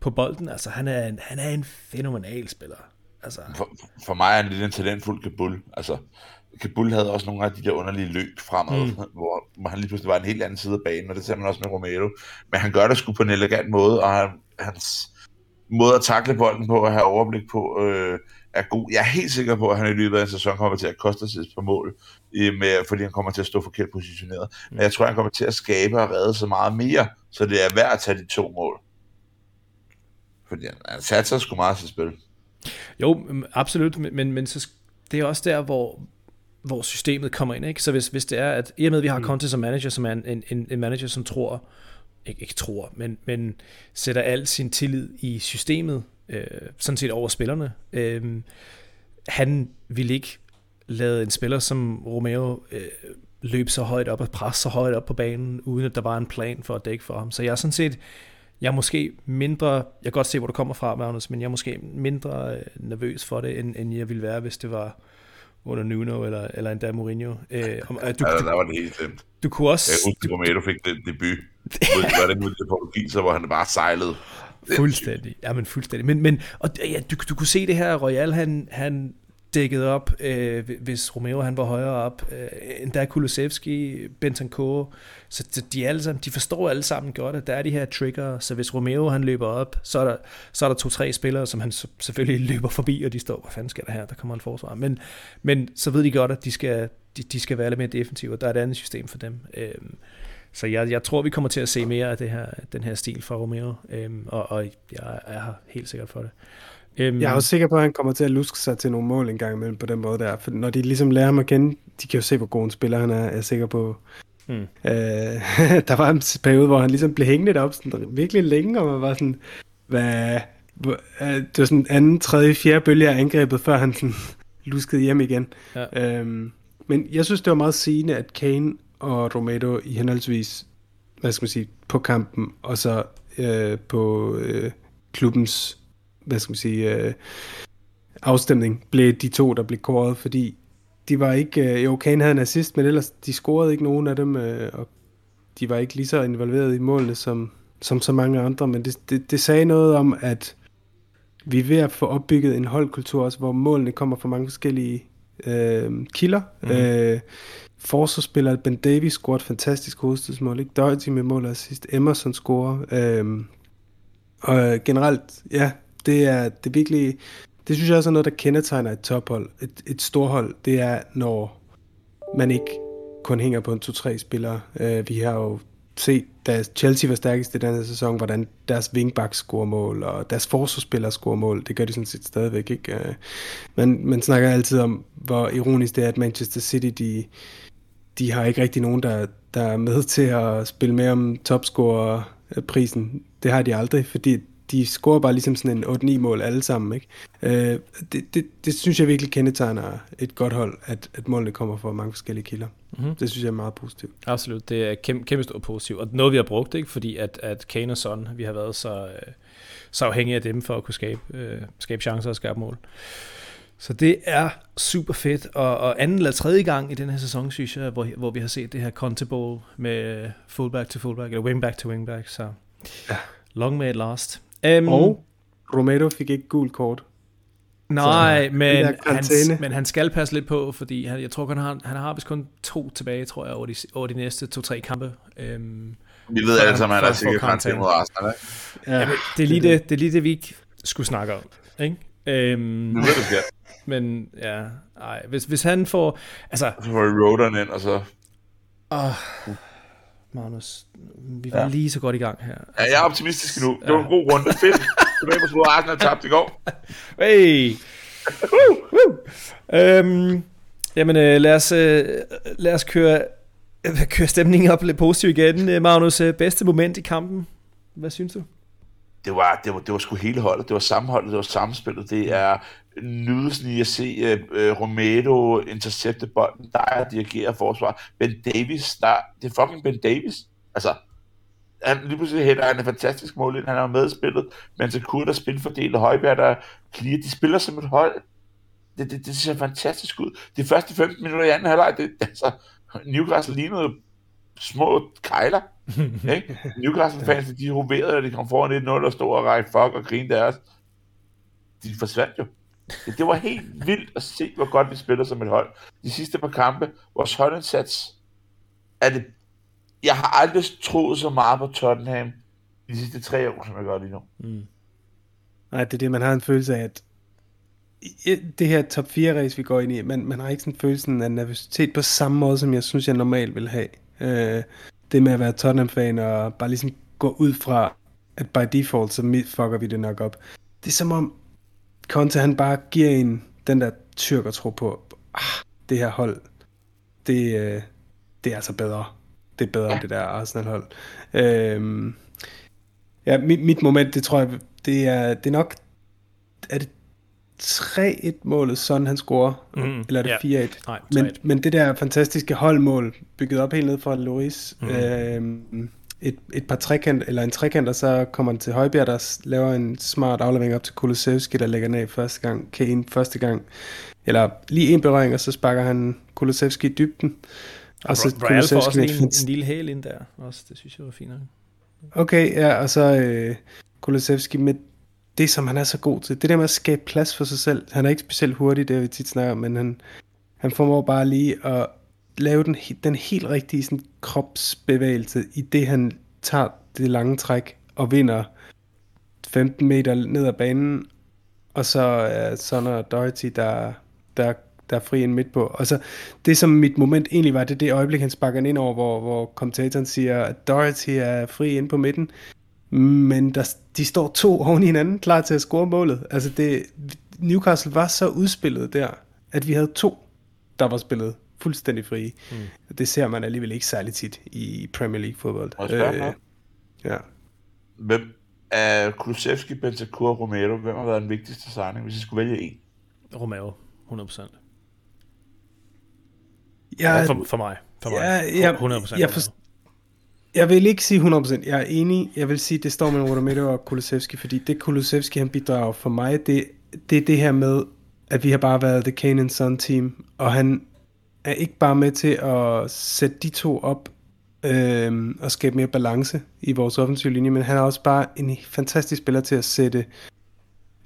på bolden. Altså, han er, en, han er en fænomenal spiller. Altså. For, for mig er han lidt en talentfuld Kabul. Altså, Kabul havde også nogle af de der underlige løb fremad, mm. hvor, han lige pludselig var en helt anden side af banen, og det ser man også med Romero. Men han gør det sgu på en elegant måde, og han, hans måde at takle bolden på og have overblik på øh, er god. Jeg er helt sikker på, at han i løbet af en sæson kommer til at koste sig på mål, øh, med, fordi han kommer til at stå forkert positioneret. Mm. Men jeg tror, han kommer til at skabe og redde så meget mere, så det er værd at tage de to mål. Fordi han, han satser sgu meget til spil. Jo, absolut, men, men så, det er også der, hvor, hvor systemet kommer ind. Ikke? Så hvis, hvis det er, at i og med, at vi har mm. Conte som manager, som er en, en, en manager, som tror, ikke, ikke tror, men, men sætter al sin tillid i systemet, øh, sådan set over spillerne. Øh, han vil ikke lade en spiller som Romeo øh, løbe så højt op og presse så højt op på banen, uden at der var en plan for at dække for ham. Så jeg er sådan set, jeg er måske mindre, jeg kan godt se, hvor du kommer fra, Magnus, men jeg er måske mindre øh, nervøs for det, end, end jeg ville være, hvis det var under Nuno eller, eller endda Mourinho. Øh, om, du, ja, der var det helt slemt. Du kunne også... Jeg husker, hvor du fik den debut. var det mod det portugiser, hvor han bare sejlede. Fuldstændig. Ja, men fuldstændig. Men, men og, ja, du, du kunne se det her, Royal, han, han dækket op, øh, hvis Romeo han var højere op, øh, endda Kulusevski, Bentancur, så de, alle sammen, de forstår alle sammen godt, at der er de her trigger, så hvis Romeo han løber op, så er der, så er der to-tre spillere, som han selvfølgelig løber forbi, og de står, hvad fanden skal der her, der kommer en forsvar, men, men så ved de godt, at de skal, de, de skal være lidt mere defensive, og der er et andet system for dem. Øh, så jeg, jeg tror, vi kommer til at se mere af det her, den her stil fra Romeo, øh, og, og jeg er helt sikkert for det. Øhm, jeg er også sikker på, at han kommer til at luske sig til nogle mål en gang imellem på den måde der. For når de ligesom lærer ham at kende, de kan jo se, hvor god en spiller han er, jeg er sikker på. Mm. Øh, der var en periode, hvor han ligesom blev hængende op sådan virkelig længe, og man var sådan, hvad, øh, det var sådan anden, tredje, fjerde bølge af angrebet, før han sådan luskede hjem igen. Ja. Øhm, men jeg synes, det var meget sigende, at Kane og Romero i henholdsvis, hvad skal man sige, på kampen, og så øh, på øh, klubbens hvad skal man sige, øh, afstemning, blev de to, der blev kåret, fordi de var ikke, øh, jo, Kane havde en assist, men ellers, de scorede ikke nogen af dem, øh, og de var ikke lige så involveret i målene, som, som så mange andre, men det, det, det sagde noget om, at vi er ved at få opbygget en holdkultur også, hvor målene kommer fra mange forskellige øh, kilder. Mm-hmm. Øh, forsvarsspiller Ben Davies scorede et fantastisk hovedstødsmål, ikke? Doherty med mål og assist, Emerson scorer. Øh, og generelt, ja, det er, det er virkelig, det synes jeg også er noget, der kendetegner et tophold, et, et storhold, det er, når man ikke kun hænger på en 2-3 spillere. Uh, vi har jo set, da Chelsea var stærkest i denne sæson, hvordan deres wingback scorer mål, og deres forsvarsspillere scorer mål. Det gør de sådan set stadigvæk ikke. Uh, man, man snakker altid om, hvor ironisk det er, at Manchester City, de, de har ikke rigtig nogen, der, der er med til at spille med om topscorer-prisen. Det har de aldrig, fordi de scorer bare ligesom sådan en 8-9 mål alle sammen. Ikke? Øh, det, det, det synes jeg virkelig kendetegner et godt hold, at, at målene kommer fra mange forskellige kilder. Mm-hmm. Det synes jeg er meget positivt. Absolut, det er kæmpe, kæmpe stort positivt. Og noget vi har brugt, ikke? fordi at, at Kane og Son, vi har været så, øh, så afhængige af dem for at kunne skabe, øh, skabe chancer og skabe mål. Så det er super fedt, og, og anden eller tredje gang i den her sæson, synes jeg, hvor, hvor vi har set det her Conte med fullback til fullback, eller wingback til wingback, så ja. long may it last. Um, og Romero fik ikke gul kort. Nej, så, men, han, men han skal passe lidt på, fordi han, jeg tror han har, han har vist kun to tilbage, tror jeg, over de, over de næste to-tre kampe. Um, vi ved alle sammen, at han er sikkert karantæne mod Arsenal, Ja, ja det, er lige det, det er lige det, vi ikke skulle snakke om. Ikke? Um, nu ved du, ja. Men ja, ej, hvis, hvis han får... Altså, så får vi Rodon ind, og så... Uh, Magnus. Vi var ja. lige så godt i gang her. Ja, jeg er optimistisk nu. Det var en god runde. Fedt. Tilbage på slået Arsenal tabt i går. Hey! uh, uh. Øhm, jamen, øh, lad, os, øh, lad os køre, øh, køre stemningen op lidt positivt igen. Øh, Magnus, øh, bedste moment i kampen. Hvad synes du? Det var, det var, det var sgu hele holdet. Det var sammenholdet, det var samspillet. Det er nydelsen i at se uh, Romero intercepte bolden, der er dirigere forsvar. Ben Davis, der, det er fucking Ben Davis. Altså, han, lige pludselig hætter han en fantastisk mål ind, han er med i spillet, men så Kurt der spilfordeler Højbjerg, der clear, de spiller som et hold. Det, det, det ser fantastisk ud. De første 15 minutter i anden halvleg, det, altså, Newcastle lignede små kejler ikke? Newcastle-fans, de hoverede, og de kom foran 1-0 og stod og række fuck og grinede deres. De forsvandt jo. Det var helt vildt at se, hvor godt vi spiller som et hold. De sidste par kampe, vores holdindsats, er det... Jeg har aldrig troet så meget på Tottenham de sidste tre år, som jeg gør lige nu. Mm. Nej, det er det, man har en følelse af, at det her top 4 race, vi går ind i, man, man har ikke sådan følelsen af nervøsitet på samme måde, som jeg synes, jeg normalt vil have. Øh, det med at være Tottenham-fan og bare ligesom gå ud fra, at by default, så fucker vi det nok op. Det er som om, Conte han bare giver en den der tyrker tro på, ah, det her hold, det, øh, det er altså bedre. Det er bedre end det der Arsenal-hold. Øh, ja, mit, mit moment, det tror jeg, det er, det er nok, er det 3-1 målet, sådan han scorer, mm, eller er det yeah. 4-1? Nej, men, men det der fantastiske holdmål, bygget op helt ned fra Loris, mm. øh, et, et par trekant, eller en trekant, og så kommer han til Højbjerg, der laver en smart aflevering op til Kulusevski, der lægger ned første gang, Kane første gang, eller lige en berøring, og så sparker han Kulusevski i dybden. Og, og så Real får også en, en lille hæl ind der, også, det synes jeg var fint. Okay, ja, og så øh, Kulusevski med det, som han er så god til. Det der med at skabe plads for sig selv. Han er ikke specielt hurtig, det vi tit snakker men han, han formår bare lige at lave den, den helt rigtige sådan, kropsbevægelse, i det han tager det lange træk og vinder 15 meter ned ad banen, og så er Sonner Doherty, der, der, der er fri en midt på. Og så det, som mit moment egentlig var, det er det øjeblik, han sparker ind over, hvor, hvor kommentatoren siger, at Doherty er fri ind på midten, men der, de står to oven i hinanden, klar til at score målet. Altså det, Newcastle var så udspillet der, at vi havde to, der var spillet fuldstændig frie. Mm. Det ser man alligevel ikke særlig tit i Premier League fodbold. Øh, ja. Hvem er Kulusevski, Bentancur og Romero, hvem har været den vigtigste signing, hvis I skulle vælge en? Romero, 100%. Ja, ja for, for mig. For mig. Ja, 100%. Jeg, for, jeg vil ikke sige 100%. Jeg er enig. Jeg vil sige, det står mellem Romero og Kulusevski, fordi det Kulusevski han bidrager for mig, det, det er det her med, at vi har bare været The Kane and Son team, og han er ikke bare med til at sætte de to op øh, og skabe mere balance i vores offensive linje, men han er også bare en fantastisk spiller til at sætte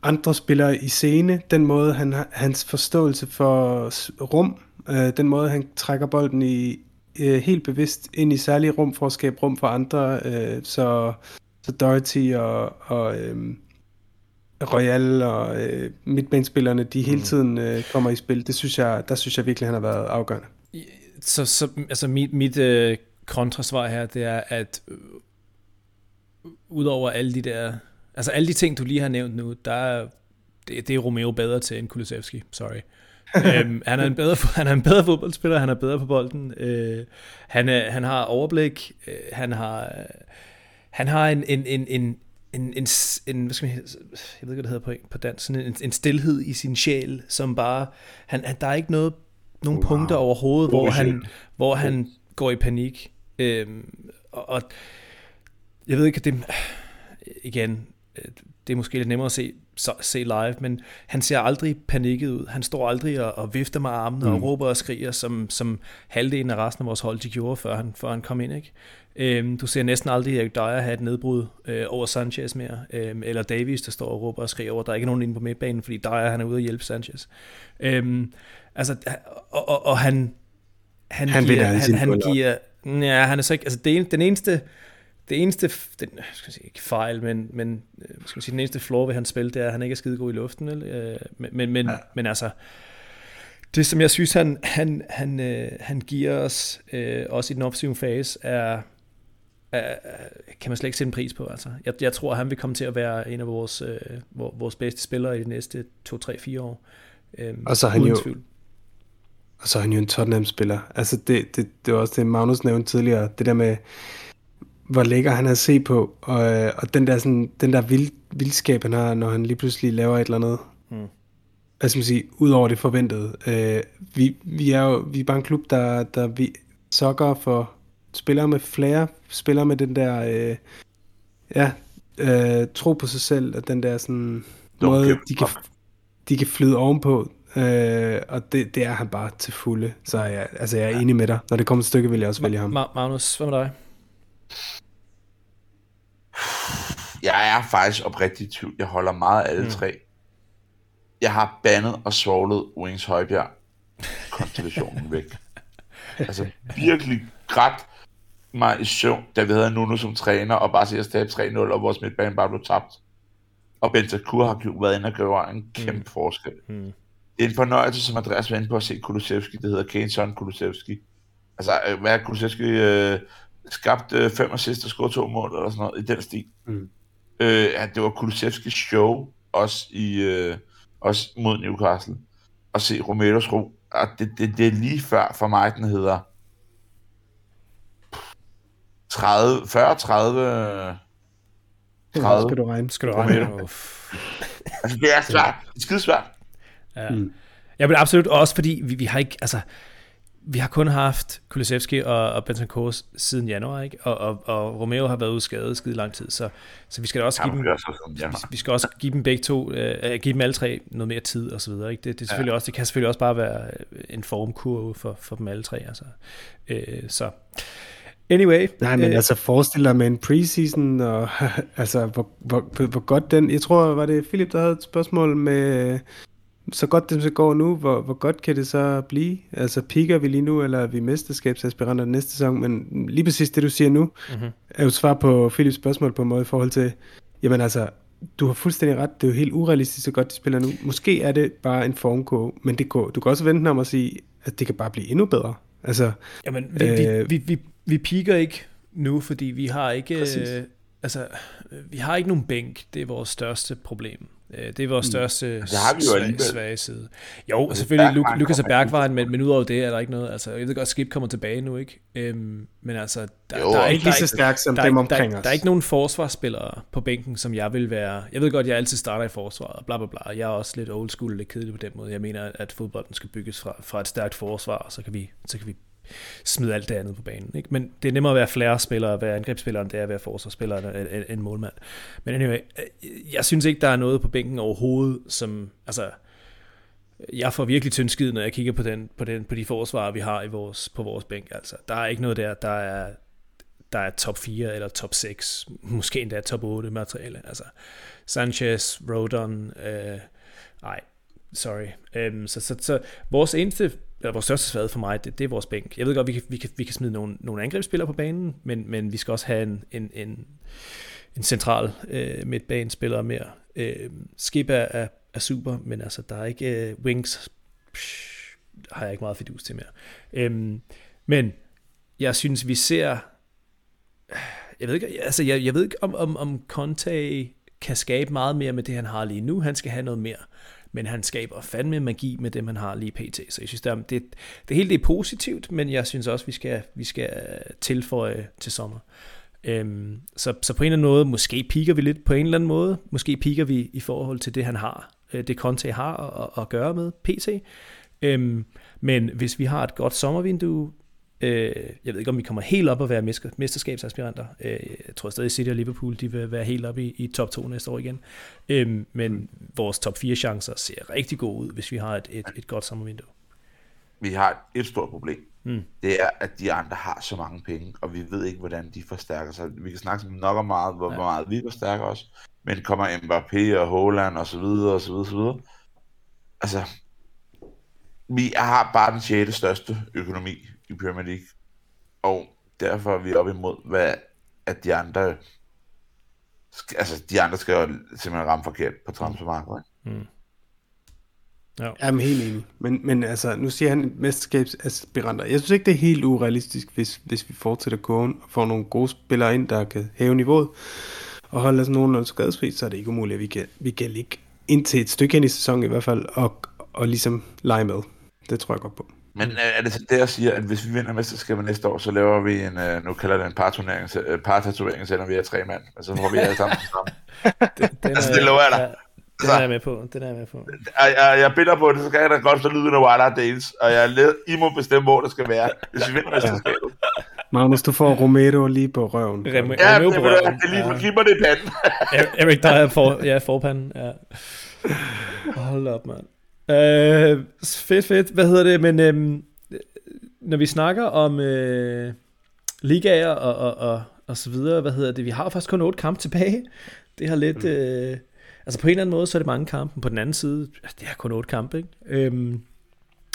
andre spillere i scene. Den måde, han hans forståelse for rum, øh, den måde, han trækker bolden i øh, helt bevidst ind i særlige rum for at skabe rum for andre, øh, så, så Doherty og, og øh, Royal og øh, midtbanespillerne, de hele mm. tiden øh, kommer i spil. Det synes jeg, der synes jeg virkelig, han har været afgørende. Så, så altså mit, mit øh, kontrasvar her, det er, at øh, udover alle de der, altså alle de ting, du lige har nævnt nu, der er, det, det er Romeo bedre til end Kulusevski, sorry. Øhm, han, er en bedre, han er en bedre fodboldspiller, han er bedre på bolden, øh, han, er, han har overblik, øh, han har, han har en, en, en, en, en, en, en hvad skal man, jeg ved ikke, hvad det hedder på, på dansk, sådan en, en stillhed i sin sjæl, som bare, han, han der er ikke noget, nogen wow. punkter overhovedet, hvor han, hvor han går i panik. Øhm, og, og jeg ved ikke, det igen, det er måske lidt nemmere at se, så, se live, men han ser aldrig panikket ud. Han står aldrig og, og vifter med armene mm. og råber og skriger, som, som halvdelen af resten af vores hold de gjorde, før han, før han kom ind. Ikke? Øhm, du ser næsten aldrig Erik Dyer have et nedbrud øh, over Sanchez mere, øhm, eller Davis, der står og råber og skriger over, der er ikke nogen inde på midtbanen, fordi Dyer han er ude og hjælpe Sanchez. Øhm, altså, og, og, og han, han, han giver, han, han giver, ja, han er så ikke, altså det, den eneste, det eneste, den, skal jeg sige, ikke fejl, men, men øh, skal sige, den eneste flaw ved hans spil, det er, at han ikke er skide god i luften. Eller? Øh, men, men, men, ja. men altså, det som jeg synes, han, han, han, øh, han giver os, øh, også i den offensive fase, er, er, kan man slet ikke sætte en pris på. Altså. Jeg, jeg tror, han vil komme til at være en af vores, øh, vores bedste spillere i de næste 2-3-4 år. Øh, og så er han jo, tvivl. og så er han jo en Tottenham-spiller. Altså det, det, det var også det, Magnus nævnte tidligere, det der med, hvor lækker han er at se på, og, og den der, sådan, den der vild, vildskab, han har, når han lige pludselig laver et eller andet, mm. hvad skal man sige, ud over det forventede. Øh, vi, vi er jo vi er bare en klub, der, der vi sokker for spillere med flere, spillere med den der, øh, ja, øh, tro på sig selv, og den der sådan okay. måde, de kan, de kan flyde ovenpå, øh, og det, det er han bare til fulde. Så jeg, altså, jeg er enig med dig. Når det kommer til stykket, vil jeg også vælge ham. Magnus, hvad med dig? Jeg er faktisk oprigtigt i tvivl. Jeg holder meget af alle mm. tre. jeg har bandet og svoglet Wings Højbjerg konstellationen væk. Altså virkelig grædt mig i søvn, da vi havde Nuno som træner, og bare se at tabe 3-0, og vores midtbane bare blev tabt. Og Bentancur har været inde og gøre en kæmpe mm. forskel. Mm. Det er en fornøjelse, som Andreas var inde på at se Kulusevski. Det hedder Kane Son Kulusevski. Altså, øh, hvad er Kulusevski øh, skabt øh, fem assist og scoret to mål, eller sådan noget, i den stil. Mm. Øh, ja, det var Kulusevskis show, også, i, øh, også mod Newcastle. Og se Romeros ro. Og det, det, det er lige før for mig, den hedder 30, 40, 30... 30. Skal du regne? Skal du regne? altså, det er svært. Det er skidesvært. Ja. Mm. ja, men absolut også, fordi vi, vi har ikke, altså, vi har kun haft Kulisevski og, og Bentancur siden januar, ikke? Og, og, og Romeo har været udskadet skide lang tid, så, så vi skal også give dem, vi, vi skal også give dem begge to, uh, give dem alle tre noget mere tid og så videre, ikke? Det, det, er selvfølgelig ja. også, det kan selvfølgelig også bare være en formkurve for, for dem alle tre, altså. Uh, så Anyway. Nej, men øh, altså forestil dig med en preseason, og altså hvor, hvor, hvor godt den, jeg tror, var det Philip, der havde et spørgsmål med, så godt det så går nu, hvor, hvor godt kan det så blive? Altså piker vi lige nu, eller er vi mesterskabsaspiranter næste sæson? Men lige præcis det, du siger nu, mm-hmm. er jo svar på Philips spørgsmål på en måde i forhold til, jamen altså, du har fuldstændig ret, det er jo helt urealistisk, så godt de spiller nu. Måske er det bare en formkurve, men det går. Du kan også vente om at sige, at det kan bare blive endnu bedre. Altså, Jamen, vi, øh, vi, vi, vi, vi piker ikke nu, fordi vi har ikke, øh, altså, vi har ikke nogen bænk. Det er vores største problem. Øh, det er vores mm. største mm. det har vi jo svage, svage side. Jo, altså, selvfølgelig Lu- Lukas og Bergvejen, men, men udover det er der ikke noget. Altså, jeg ved godt, Skip kommer tilbage nu, ikke? Øhm, men altså, der, jo, der er ikke lige så stærkt som dem omkring der, os. Der er ikke nogen forsvarsspillere på bænken, som jeg vil være. Jeg ved godt, jeg altid starter i forsvaret, bla bla bla. Jeg er også lidt old school, lidt kedelig på den måde. Jeg mener, at fodbolden skal bygges fra, fra et stærkt forsvar, og så kan vi, så kan vi smide alt det andet på banen. Ikke? Men det er nemmere at være flere spillere, at være angrebsspiller, end det er at være forsvarsspiller end en målmand. Men anyway, øh, jeg synes ikke, der er noget på bænken overhovedet, som, altså, jeg får virkelig tyndskid, når jeg kigger på, den, på, den, på de forsvarer, vi har i vores, på vores bænk. Altså, der er ikke noget der, der er, der er top 4 eller top 6, måske endda top 8 materiale. Altså, Sanchez, Rodon, øh, ej, sorry. Um, så, så, så vores eneste eller vores største svaghed for mig, det, det er vores bænk. Jeg ved godt, vi kan, vi kan, vi kan smide nogle, nogle angrebsspillere på banen, men, men vi skal også have en, en, en, en central øh, midtbanespiller mere. Øh, Skip er, er, er super, men altså, der er ikke øh, wings, psh, har jeg ikke meget fidus til mere. Øh, men jeg synes, vi ser, jeg ved ikke, altså, jeg, jeg ved ikke om, om, om Conte kan skabe meget mere med det, han har lige nu. Han skal have noget mere men han skaber fandme magi med det, man har lige pt. Så jeg synes, det, det, det hele det er positivt, men jeg synes også, vi skal, vi skal øh, tilføje til sommer. Øhm, så, så på en eller anden måde, måske piker vi lidt på en eller anden måde, måske piker vi i forhold til det, han har, øh, det Conte har at, at gøre med pt. Øhm, men hvis vi har et godt sommervindue, Øh, jeg ved ikke, om vi kommer helt op og være mesterskabsaspiranter. Øh, jeg tror stadig, City og Liverpool de vil være helt oppe i, i top 2 næste år igen. Øh, men mm. vores top 4 chancer ser rigtig gode ud, hvis vi har et, et, et godt sommervindue. Vi har et stort problem. Mm. Det er, at de andre har så mange penge, og vi ved ikke, hvordan de forstærker sig. Vi kan snakke nok om meget, hvor, ja. meget vi forstærker os. Men kommer Mbappé og Haaland og så videre og så videre, og så videre. Altså, vi har bare den 6. største økonomi i Premier League. Og derfor er vi op imod, hvad at de andre altså de andre skal jo simpelthen ramme forkert på transfermarkedet. Mm. Ja. Jeg er helt enig. Men, men altså, nu siger han mesterskabsaspiranter. Jeg synes ikke, det er helt urealistisk, hvis, hvis vi fortsætter kurven og får nogle gode spillere ind, der kan hæve niveauet og holde os nogenlunde skadesfri, så er det ikke umuligt, at vi kan, vi kan ligge indtil et stykke ind i sæsonen i hvert fald, og, og ligesom lege med. Det tror jeg godt på. Men øh, er det så det, jeg siger, at hvis vi vinder mesterskabet næste år, så laver vi en, øh, nu kalder det en parturnering, øh, par-tatovering, selvom vi er tre mand. Altså, så får vi alle sammen sammen. den, den altså, det lover jeg dig. Den er jeg med på. Den er jeg med på. Jeg, jeg, jeg binder på det, så kan jeg da godt så lyden af Wild Art Days, og jeg led, I må bestemme, hvor det skal være, hvis vi vinder mesterskabet. Magnus, du får Romero lige på røven. Rem- ja, Romero det, på røven. det er lige, ja. giv mig det i panden. Erik, der er for, ja, forpanden. Ja. Hold op, mand. Øh, fedt, fedt. Hvad hedder det? Men øh, når vi snakker om øh, ligaer og, og, og, og så videre, hvad hedder det? Vi har faktisk kun otte kampe tilbage. Det har lidt... Mm. Øh, altså på en eller anden måde, så er det mange kampe. På den anden side, altså, det er kun otte kampe, ikke? Øhm,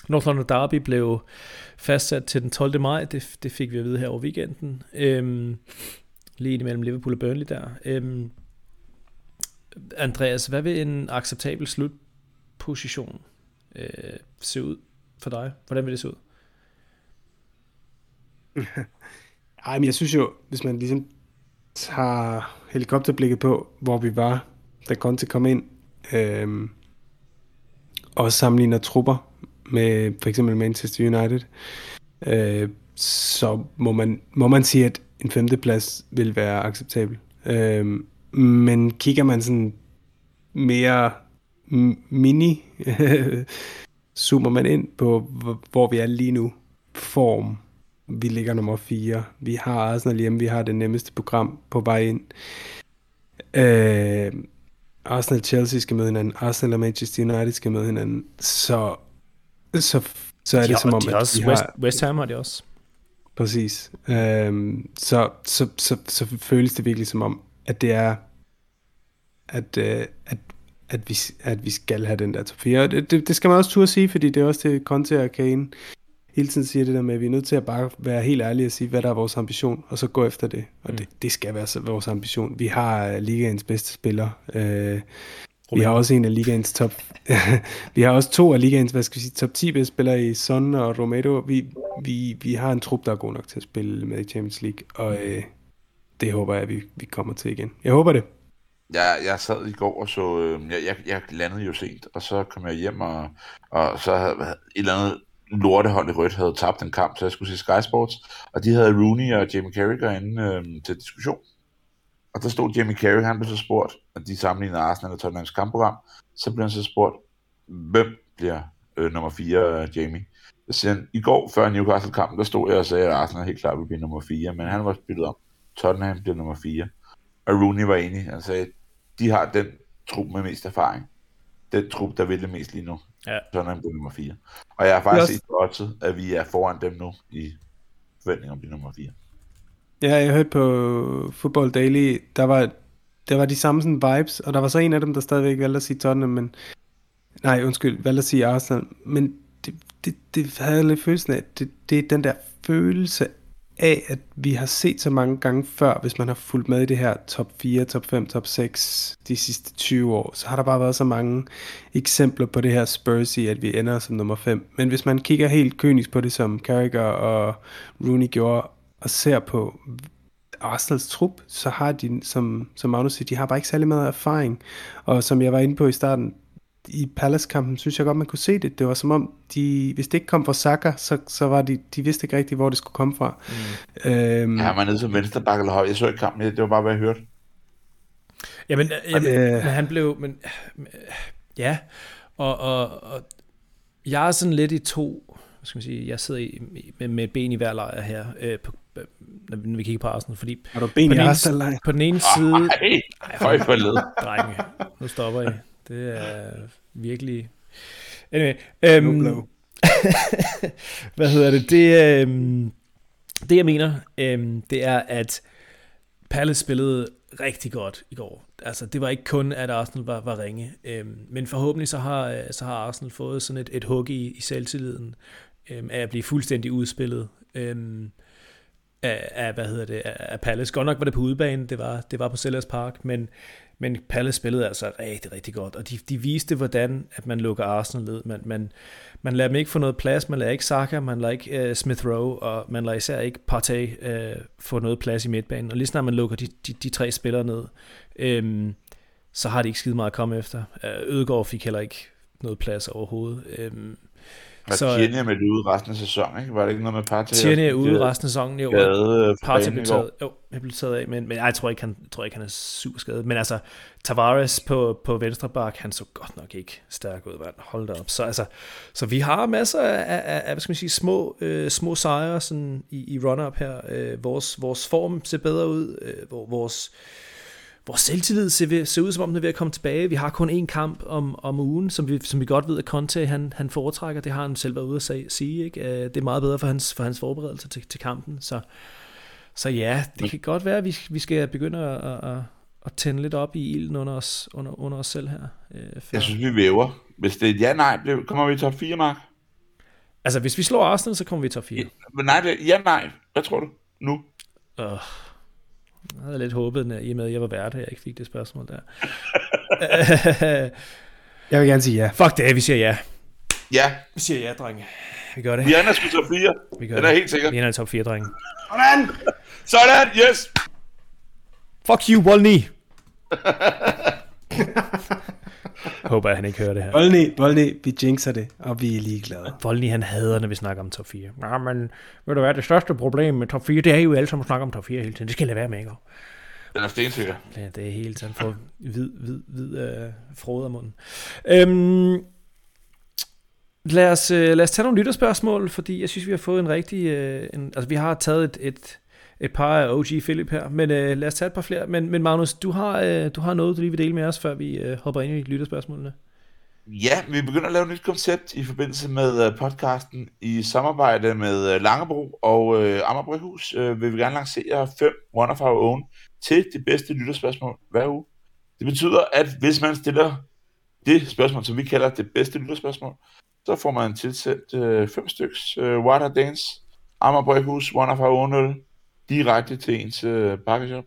North London Derby blev fastsat til den 12. maj. Det, det fik vi at vide her over weekenden. Øhm, lige imellem Liverpool og Burnley der. Øhm, Andreas, hvad vil en acceptabel position øh, se ud for dig? Hvordan vil det se ud? Ej, men jeg synes jo, hvis man ligesom tager helikopterblikket på, hvor vi var, da Conte kom ind, øh, og sammenligner trupper med for eksempel Manchester United, øh, så må man, må man sige, at en femteplads vil være acceptabel. Øh, men kigger man sådan mere mini, zoomer man ind på, hvor vi er lige nu, form, vi ligger nummer 4. Vi har Arsenal hjemme, vi har det nemmeste program på vej ind. Øh, Arsenal Chelsea skal møde hinanden, Arsenal og Manchester United skal møde hinanden. Så, så, så er de det har, som om, de at også, West, har... West Ham har det også. Præcis. Øhm, så, så, så, så føles det virkelig som om, at det er, at, øh, at, at, vi, at vi skal have den der top 4. Det, det, det skal man også turde sige, fordi det er også det, Conte og Kane hele tiden siger det der med, at vi er nødt til at bare være helt ærlige og sige, hvad der er vores ambition, og så gå efter det. Og mm. det, det skal være vores ambition. Vi har ligaens bedste spiller. Øh, vi har også en af ligaens top... vi har også to af ligaens, hvad skal vi sige, top 10 bedste spillere i Son og Romero. Vi, vi, vi har en trup, der er god nok til at spille med i Champions League, og øh, det håber jeg, at vi, vi kommer til igen. Jeg håber det. Jeg, jeg sad i går og så, øh, jeg, jeg, jeg landede jo sent, og så kom jeg hjem, og, og så havde et eller andet lortehold i rødt havde tabt en kamp, så jeg skulle se Sky Sports, og de havde Rooney og Jamie Carragher inde øh, til diskussion. Og der stod Jamie Carragher, han blev så spurgt, at de sammenlignede Arsenal og Tottenhams kampprogram, så blev han så spurgt, hvem bliver øh, nummer 4 øh, Jamie? Så siger han, i går før Newcastle-kampen, der stod jeg og sagde, at Arsenal helt klart ville blive nummer 4, men han var spillet om. Tottenham bliver nummer 4. Og Rooney var enig, han sagde, de har den trup med mest erfaring. Den trup, der vil det mest lige nu. Ja. Tottenham bliver nummer 4. Og jeg har faktisk set også, at vi er foran dem nu i forventning om de nummer 4. Ja, jeg hørte på Football Daily, der var, der var de samme sådan vibes, og der var så en af dem, der stadigvæk valgte at sige Tottenham, men nej, undskyld, valgte at sige Arsenal, men det, det, det havde jeg lidt følelsen af, det, det er den der følelse af, at vi har set så mange gange før, hvis man har fulgt med i det her top 4, top 5, top 6 de sidste 20 år, så har der bare været så mange eksempler på det her Spurs i, at vi ender som nummer 5. Men hvis man kigger helt kynisk på det, som Carragher og Rooney gjorde, og ser på Arsenals trup, så har de, som, som Magnus siger, de har bare ikke særlig meget erfaring. Og som jeg var inde på i starten, i Palace-kampen, synes jeg godt, man kunne se det. Det var som om, de, hvis det ikke kom fra Saka, så, så var de, de vidste ikke rigtigt, hvor det skulle komme fra. Mm. Øhm, ja, man nede som venstre bakke eller høj. Jeg så ikke kampen, det var bare, hvad jeg hørte. Jamen, jamen øh, men han blev, men, ja, og, og, og jeg er sådan lidt i to, hvad skal man sige, jeg sidder i, med, med ben i hver lejr her, øh, på, når vi kigger på Arsenal, fordi har du ben på, i den ene, på den ene side... Ej, høj for led. Drenge, nu stopper I. Det er virkelig... Anyway, øhm, hvad hedder det? Det, øhm, det jeg mener, øhm, det er, at Palace spillede rigtig godt i går. Altså, det var ikke kun, at Arsenal var, var ringe. Øhm, men forhåbentlig så har, så har Arsenal fået sådan et, et hug i, i selvtilliden øhm, af at blive fuldstændig udspillet. Øhm, af, af, hvad hedder det, af Palace. Godt nok var det på udebane, det var, det var på Sellers Park, men, men Palace spillede altså rigtig, rigtig godt, og de, de viste, hvordan at man lukker Arsenal ned. Man, man, man lader dem ikke få noget plads, man lader ikke Saka, man lader ikke uh, Smith Rowe, og man lader især ikke Partey uh, få noget plads i midtbanen. Og lige snart man lukker de, de, de tre spillere ned, øhm, så har de ikke skide meget at komme efter. Uh, Ødegaard fik heller ikke noget plads overhovedet. Øhm, og så, Tierney er med ude resten af sæsonen, ikke? Var det ikke noget med Partey? Tierney er ude resten af sæsonen, jo. Skade, Partey blev taget, jo, jeg blev taget af, men, men jeg tror ikke, han, tror ikke, han er super skadet. Men altså, Tavares på, på venstre bak, han så godt nok ikke stærk ud, mand. Hold da op. Så, altså, så vi har masser af, af, af hvad skal man sige, små, øh, små sejre sådan, i, i run-up her. Øh, vores, vores form ser bedre ud. Øh, vores vores selvtillid ser, ser ud som om, den er ved at komme tilbage. Vi har kun én kamp om, om ugen, som vi, som vi godt ved, at Conte han, han foretrækker. Det har han selv været ude at sige. Ikke? Øh, det er meget bedre for hans, for hans forberedelse til, til kampen. Så, så ja, det kan godt være, at vi, vi skal begynde at, at, at tænde lidt op i ilden under os, under, under os selv her. Øh, jeg synes, vi væver. Hvis det er et ja-nej, kommer vi i top 4, Mark? Altså, hvis vi slår Arsenal, så kommer vi i top 4. Men nej, det, ja-nej. Hvad tror du nu? Uh, jeg havde lidt håbet, i og med, at jeg var vært, at jeg ikke fik det spørgsmål der. jeg vil gerne sige ja. Fuck det, vi siger ja. Ja. Vi siger ja, drenge. Vi gør det. Vi ender sgu top 4. Vi gør Den det. er helt sikkert. Vi ender i top 4, drenge. Sådan! Sådan, yes! Fuck you, Volny! Håber, at han ikke hører det her. Volny, Volny, vi jinxer det, og vi er ligeglade. Volny, han hader, når vi snakker om top 4. Ja, men ved du hvad, det største problem med top 4, det er jo alle sammen at snakke om top 4 hele tiden. Det skal jeg lade være med, ikke? Den er stensikker. Ja, det er helt sådan for hvid, hvid, hvid øh, frode af munden. Øhm, lad, os, øh, lad os tage nogle lytterspørgsmål, fordi jeg synes, vi har fået en rigtig... Øh, en, altså, vi har taget et, et, et par af OG Philip her, men øh, lad os tage et par flere. Men, men Magnus, du har, øh, du har noget, du lige vil dele med os, før vi øh, hopper ind i lytterspørgsmålene. Ja, vi begynder at lave et nyt koncept i forbindelse med øh, podcasten i samarbejde med øh, Langebro og øh, uh, Amagerbryghus. Øh, vil vi gerne lancere fem One of Our Own til de bedste lytterspørgsmål hver uge. Det betyder, at hvis man stiller det spørgsmål, som vi kalder det bedste lytterspørgsmål, så får man tilsendt øh, fem styks øh, Water Dance, Amagerbryghus, One of Our Own øl, direkte til ens uh, pakkeshop.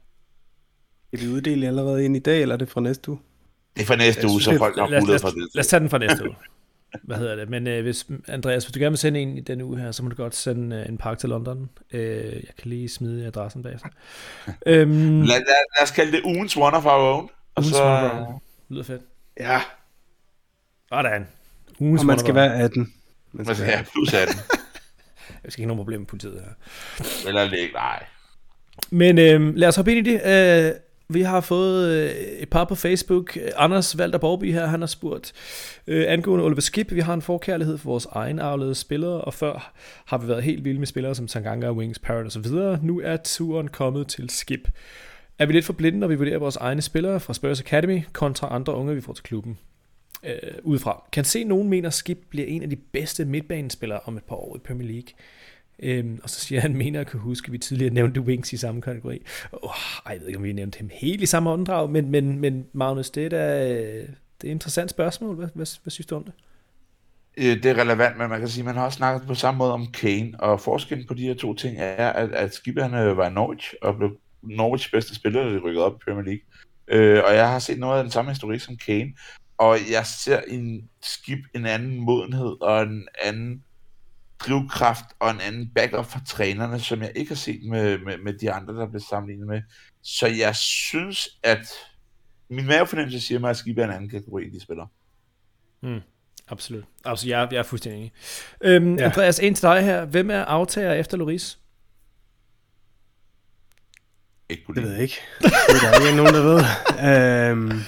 Vi uddele allerede ind i dag, eller er det fra næste uge? Det er for næste uge, så folk har mulighed for det. Lad os tage den fra næste uge. Hvad hedder det? Men øh, hvis, Andreas, hvis du gerne vil sende en i den uge her, så må du godt sende øh, en pakke til London. Øh, jeg kan lige smide adressen bag sig. øhm, lad, lad, lad os kalde det ugens one of our own. Og ugens så... one of our own. Lyder fedt. Ja. Sådan. Ugens og man skal være 18. Man skal være plus 18. jeg skal ikke have nogen problemer med politiet her. Eller ikke, nej. Men øh, lad os hoppe ind i det. Øh, vi har fået øh, et par på Facebook. Anders Valter Borby her, han har spurgt øh, angående Oliver Skip. Vi har en forkærlighed for vores egen afledede spillere, og før har vi været helt vilde med spillere som Tanganga, Wings, Parrot osv. Nu er turen kommet til Skip. Er vi lidt for blinde, når vi vurderer vores egne spillere fra Spurs Academy kontra andre unge, vi får til klubben? Øh, udefra. Kan se, nogen mener, at Skip bliver en af de bedste midtbanespillere om et par år i Premier League. Øhm, og så siger han, mener at kan huske, at vi tidligere nævnte Wings i samme kategori. Oh, jeg ved ikke, om vi nævnte ham helt i samme åndedrag, men, men, men Magnus, det er, da, det er et interessant spørgsmål. Hvad, hvad, hvad synes du om det? Øh, det er relevant, men man kan sige, at man har også snakket på samme måde om Kane, og forskellen på de her to ting er, at, at skipperne øh, var i Norwich, og blev Norwich bedste spiller, da de rykkede op i Premier League. Øh, og jeg har set noget af den samme historik som Kane, og jeg ser en skip en anden modenhed og en anden drivkraft og en anden backup fra trænerne, som jeg ikke har set med, med, med de andre, der bliver sammenlignet med. Så jeg synes, at min mavefornemmelse siger mig, at Skib er en anden kategori, de spiller. Mm, absolut. Altså, jeg, jeg er fuldstændig enig. Øhm, ja. Andreas, en til dig her. Hvem er aftager efter Loris? Ikke det ved jeg ikke. Det er der ikke nogen, der ved. øhm,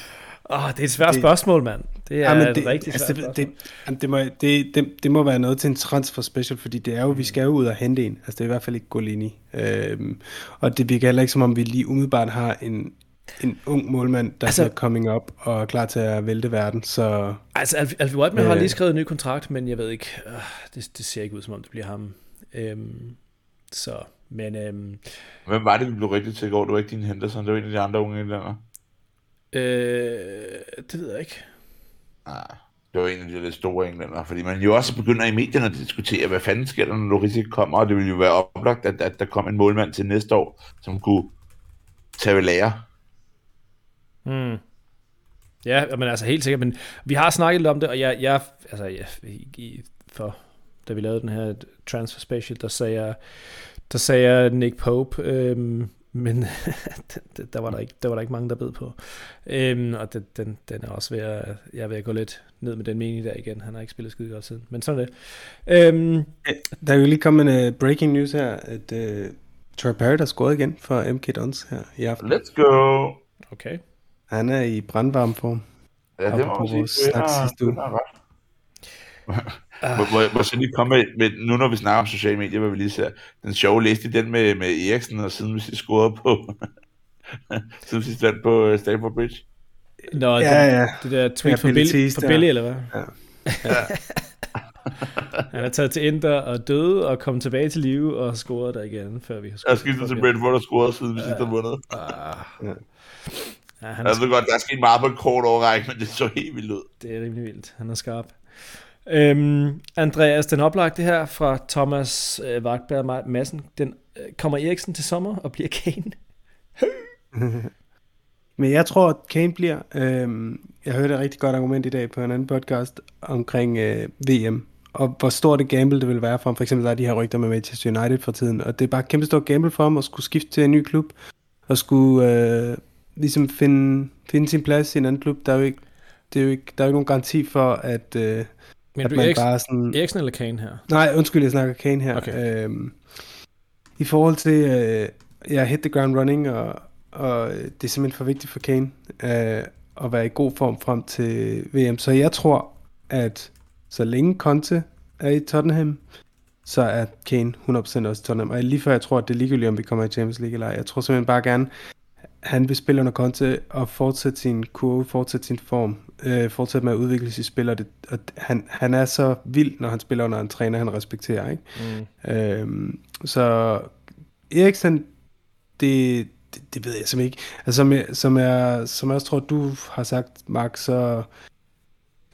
Oh, det er et svært det, spørgsmål, mand. Det er ja, det, et rigtig altså, svært det, det, det, må, det, det, det må være noget til en transfer special, fordi det er jo, vi skal jo ud og hente en. Altså, det er i hvert fald ikke Golini. Øhm, og det virker heller ikke, som om vi lige umiddelbart har en, en ung målmand, der altså, er coming up og er klar til at vælte verden. Så, altså, Alfie, Alfie Whiteman øh, har lige skrevet en ny kontrakt, men jeg ved ikke, øh, det, det ser ikke ud, som om det bliver ham. Øhm, så, men... Øhm, Hvem var det, vi blev rigtig til i går? Det var ikke din Henderson, det var en af de andre unge englænder. Øh, det ved jeg ikke. Nej, det var en af de lidt store englænder, fordi man jo også begynder i medierne at diskutere, hvad fanden sker der, når Loris kommer, og det ville jo være oplagt, at, at der kom en målmand til næste år, som kunne tage ved lære. Hmm. Ja, men altså helt sikkert, men vi har snakket lidt om det, og jeg, jeg altså, jeg, for, da vi lavede den her transfer special, der sagde jeg, der sagde jeg Nick Pope, øhm, men der, var der, ikke, der var der ikke mange, der bed på. Øhm, og den, den, den er også ved at, jeg er ved at gå lidt ned med den mening der igen. Han har ikke spillet skide godt siden. Men sådan er det. Øhm, der er jo lige kommet en uh, breaking news her, at uh, Troy Parrott har scoret igen for MK Dons her i aften. Let's go! Okay. Han er i brandvarm form. Ja, det må man sige. Du har, du har ret. Må, må, må så lige komme med, med, nu når vi snakker om sociale medier, hvor vi lige ser den sjove læste den med, med Eriksen, og siden vi sidst scorede på, siden vi sidst vandt på uh, Stamford Bridge. Nå, ja, det, ja. det der tweet for Billy, for Billy, eller hvad? Ja. ja. Han er taget til Inter og døde og kom tilbage til live og scoret der igen, før vi har scoret. Jeg skiftet til Brentford og scoret, siden vi sidst har vundet. Ah. Ja. Ja, han jeg ved godt, der er sket meget på en kort overrække, men det så helt vildt ud. Det er rimelig vildt. Han er skarp. Øhm, Andreas, den oplagte her fra Thomas øh, Vagtberg Madsen, den øh, kommer Eriksen til sommer og bliver Kane. Men jeg tror, at Kane bliver... Øh, jeg hørte et rigtig godt argument i dag på en anden podcast omkring øh, VM, og hvor stort et gamble det vil være for ham. For eksempel der er de her rygter med Manchester United for tiden, og det er bare et kæmpe stort gamble for ham at skulle skifte til en ny klub, og skulle øh, ligesom finde, finde sin plads i en anden klub. Der er jo ikke, det er jo ikke, der er jo ikke nogen garanti for, at, øh, men at du man Eriksen, bare sådan... Eriksen eller Kane her? Nej, undskyld, jeg snakker Kane her. Okay. Øhm, I forhold til, øh, jeg hit the ground running, og, og det er simpelthen for vigtigt for Kane øh, at være i god form frem til VM. Så jeg tror, at så længe Conte er i Tottenham, så er Kane 100% også i Tottenham. Og lige før jeg tror, at det er ligegyldigt, om vi kommer i Champions League eller ej. Jeg tror simpelthen bare gerne, han vil spille under Conte og fortsætte sin kurve, fortsætte sin form, øh, fortsætte med at udvikle sit spil. Og det, og han, han er så vild, når han spiller under en træner, han respekterer. Ikke? Mm. Øhm, så Eriksen, det, det, det ved jeg simpelthen ikke. Altså, som, jeg, som, jeg, som jeg også tror, du har sagt, Mark, så,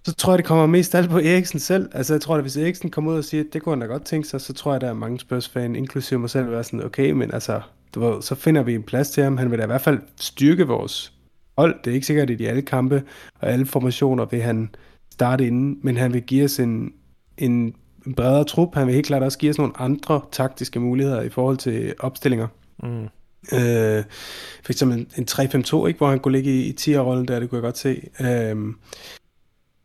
så tror jeg, det kommer mest alt på Eriksen selv. Altså, jeg tror, at hvis Eriksen kommer ud og siger, at det kunne han da godt tænke sig, så tror jeg, der er mange Spurs-fan, inklusive mig selv, vil være sådan, okay, men altså, du ved, så finder vi en plads til ham. Han vil da i hvert fald styrke vores hold. Det er ikke sikkert, at i alle kampe og alle formationer vil han starte inden, men han vil give os en, en bredere trup. Han vil helt klart også give os nogle andre taktiske muligheder i forhold til opstillinger. Mm. Øh, for eksempel en 3-5-2, ikke, hvor han kunne ligge i, i 10'er-rollen der, det kunne jeg godt se. Øh,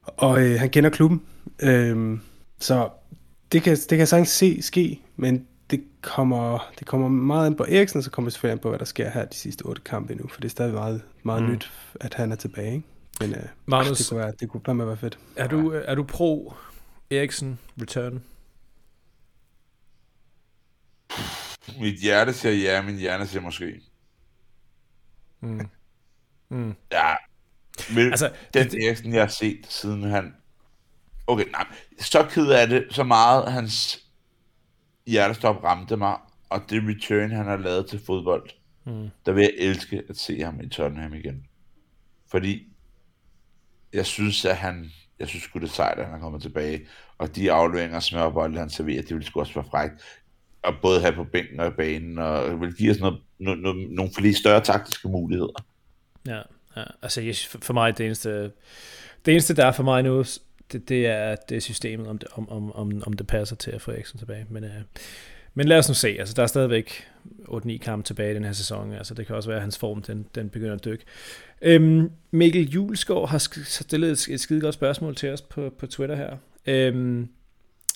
og øh, han kender klubben. Øh, så det kan, det kan sagtens se ske, men det kommer, det kommer meget an på Eriksen, og så kommer det selvfølgelig an på, hvad der sker her de sidste otte kampe nu, for det er stadig meget, meget mm. nyt, at han er tilbage. Ikke? Men øh, Magnus, det kunne, være, det kunne bare være fedt. Er du, er du pro Eriksen return? Mit hjerte siger ja, min hjerne siger måske. Mm. Mm. Ja. Men altså, den det, Eriksen, jeg har set, siden han... Okay, nej. Så ked af det, så meget hans hjertestop ramte mig, og det return, han har lavet til fodbold, mm. der vil jeg elske at se ham i Tottenham igen. Fordi jeg synes, at han, jeg synes sgu det er sejt, at han er kommet tilbage, og de afleveringer smørbold, han serverer, det vil sgu også være frækt at både have på bænken og i banen, og vil give os noget, no, no, nogle flere større taktiske muligheder. Ja, ja. altså for mig det eneste, det eneste der er for mig nu, det, det er det er systemet, om det, om, om, om, om det passer til at få Eriksen tilbage. Men, øh, men lad os nu se, altså der er stadigvæk 8-9 kampe tilbage i den her sæson, altså det kan også være, at hans form den, den begynder at dykke. Øhm, Mikkel Julesgaard har stillet et, et skide godt spørgsmål til os på, på Twitter her. Øhm,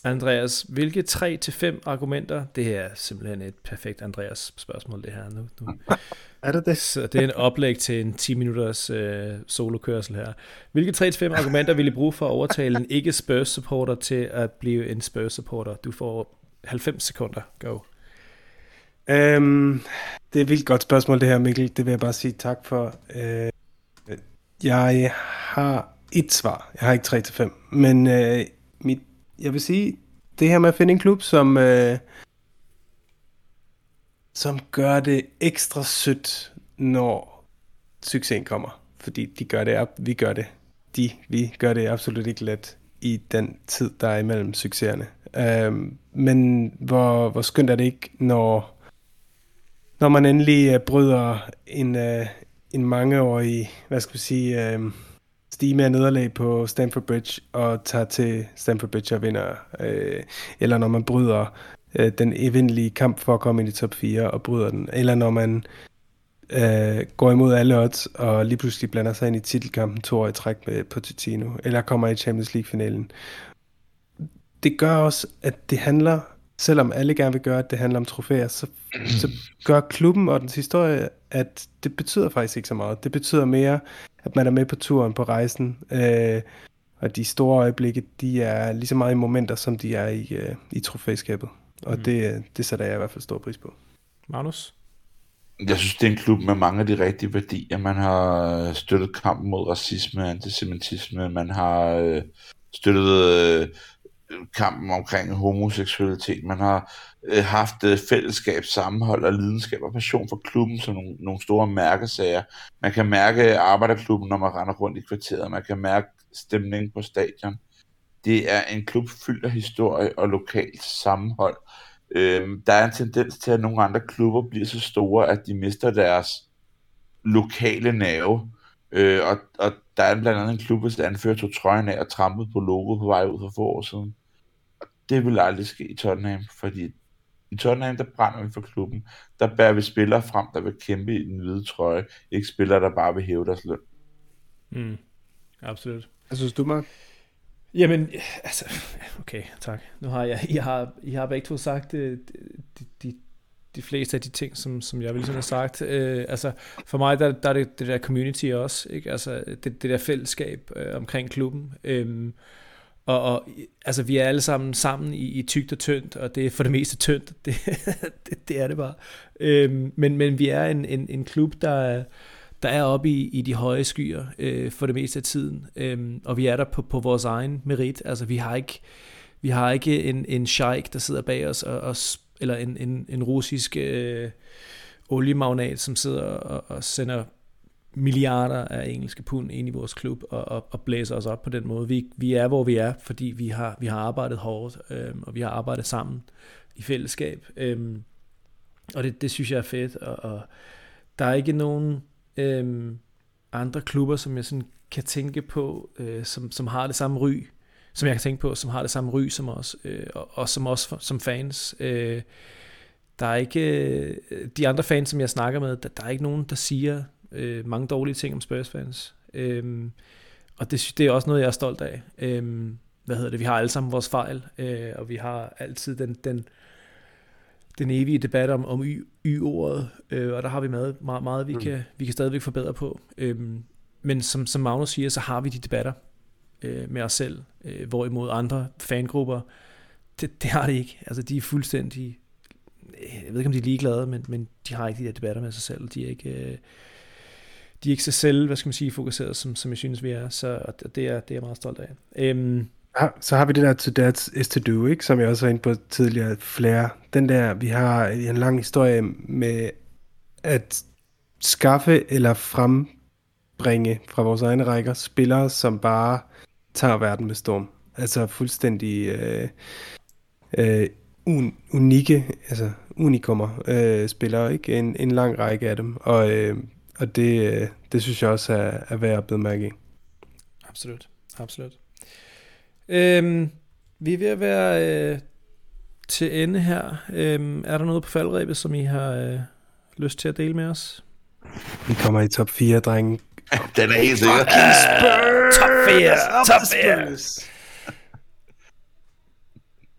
Andreas, hvilke 3-5 argumenter, det er simpelthen et perfekt Andreas spørgsmål det her nu. nu. Er det det? Så det er en oplæg til en 10 minutters øh, solokørsel her. Hvilke 3-5 argumenter vil I bruge for at overtale en ikke Spurs supporter til at blive en Spurs supporter? Du får 90 sekunder. Go. Um, det er et vildt godt spørgsmål det her, Mikkel. Det vil jeg bare sige tak for. Uh, jeg har et svar. Jeg har ikke 3-5. Men uh, mit jeg vil sige, det her med at finde en klub, som, øh, som gør det ekstra sødt, når succesen kommer. Fordi de gør det vi gør det. De, vi gør det absolut ikke let i den tid, der er imellem succeserne. Øh, men hvor, hvor skønt er det ikke, når, når man endelig øh, bryder en, øh, en mangeårig, hvad skal vi sige, øh, stime af nederlag på Stamford Bridge og tager til Stamford Bridge og vinder. Øh, eller når man bryder øh, den evindelige kamp for at komme ind i top 4 og bryder den. Eller når man øh, går imod alle odds og lige pludselig blander sig ind i titelkampen to år i træk med Pochettino. Eller kommer i Champions League-finalen. Det gør også, at det handler, selvom alle gerne vil gøre, at det handler om trofæer, så, så gør klubben og dens historie, at det betyder faktisk ikke så meget. Det betyder mere, at man er med på turen, på rejsen. Øh, og de store øjeblikke, de er lige så meget i momenter, som de er i, øh, i trofæskabet. Og mm. det, det sætter jeg i hvert fald stor pris på. Magnus? Jeg synes, det er en klub med mange af de rigtige værdier. Man har støttet kampen mod racisme og antisemitisme. Man har øh, støttet øh, kampen omkring homoseksualitet. Man har øh, haft øh, fællesskab, sammenhold og lidenskab og passion for klubben som nogle, nogle store mærkesager. Man kan mærke arbejderklubben, når man render rundt i kvarteret. Man kan mærke stemningen på stadion. Det er en klub fyldt af historie og lokalt sammenhold. Øh, der er en tendens til, at nogle andre klubber bliver så store, at de mister deres lokale nerve. Øh, og, og der er blandt andet en klub, hvis anfører tog trøjen af og trampede på logoet på vej ud for få år siden. Det vil aldrig ske i Tottenham, fordi i Tottenham, der brænder vi for klubben. Der bærer vi spillere frem, der vil kæmpe i den hvide trøje. Ikke spillere, der bare vil hæve deres løn. Mm. Absolut. Hvad synes du, Mark? Jamen, altså, okay, tak. Nu har jeg, I har, I har begge to sagt øh, de, de, de fleste af de ting, som, som jeg ville sådan have sagt. Øh, altså, for mig, der, der er det, det der community også, ikke? Altså, det, det der fællesskab øh, omkring klubben. Øh, og, og altså, vi er alle sammen sammen i, i tygt og tyndt, og det er for det meste tyndt. Det, det, det er det bare. Øhm, men, men vi er en, en, en klub, der er der er oppe i, i de høje skyer øh, for det meste af tiden, Øhm, og vi er der på, på vores egen merit. Altså vi har ikke, vi har ikke en, en sheik, der sidder bag os, og, og, eller en, en, en russisk øh, oliemagnat, som sidder og, og sender milliarder af engelske pund ind i vores klub og, og, og blæser os op på den måde. Vi, vi er, hvor vi er, fordi vi har, vi har arbejdet hårdt, øh, og vi har arbejdet sammen i fællesskab. Øh, og det, det synes jeg er fedt, og, og der er ikke nogen øh, andre klubber, som jeg sådan kan tænke på, øh, som, som har det samme ry, som jeg kan tænke på, som har det samme ry som os, øh, og, og som os som fans. Øh, der er ikke, øh, de andre fans, som jeg snakker med, der, der er ikke nogen, der siger øh, mange dårlige ting om Spurs fans. Øh, og det, det er også noget, jeg er stolt af. Øh, hvad hedder det? Vi har alle sammen vores fejl, øh, og vi har altid den, den, den evige debat om, om y-ordet, øh, og der har vi meget, meget, meget vi, mm. kan, vi kan stadigvæk forbedre på. Øhm, men som, som Magnus siger, så har vi de debatter øh, med os selv, øh, hvorimod andre fangrupper, det, det har de ikke. Altså de er fuldstændig, jeg ved ikke om de er ligeglade, men, men de har ikke de der debatter med sig selv. De er ikke, øh, de er ikke så selv, hvad skal man sige, fokuseret, som, som jeg synes, vi er. Så det er, det er jeg meget stolt af. Øhm, så har vi det der to that is to do, ikke? som jeg også var inde på tidligere, flere. Den der, vi har en lang historie med at skaffe eller frembringe fra vores egne rækker spillere, som bare tager verden med storm. Altså fuldstændig øh, øh, un, unikke, altså unikummer øh, spillere, ikke? En, en lang række af dem. Og, øh, og det, øh, det synes jeg også er, er værd at blive mærke i. Absolut, absolut. Øhm, vi er ved at være øh, til ende her. Øhm, er der noget på faldrebet, som I har øh, lyst til at dele med os? Vi kommer i top 4, drenge. Den er helt sikker. Top 4! Top 4!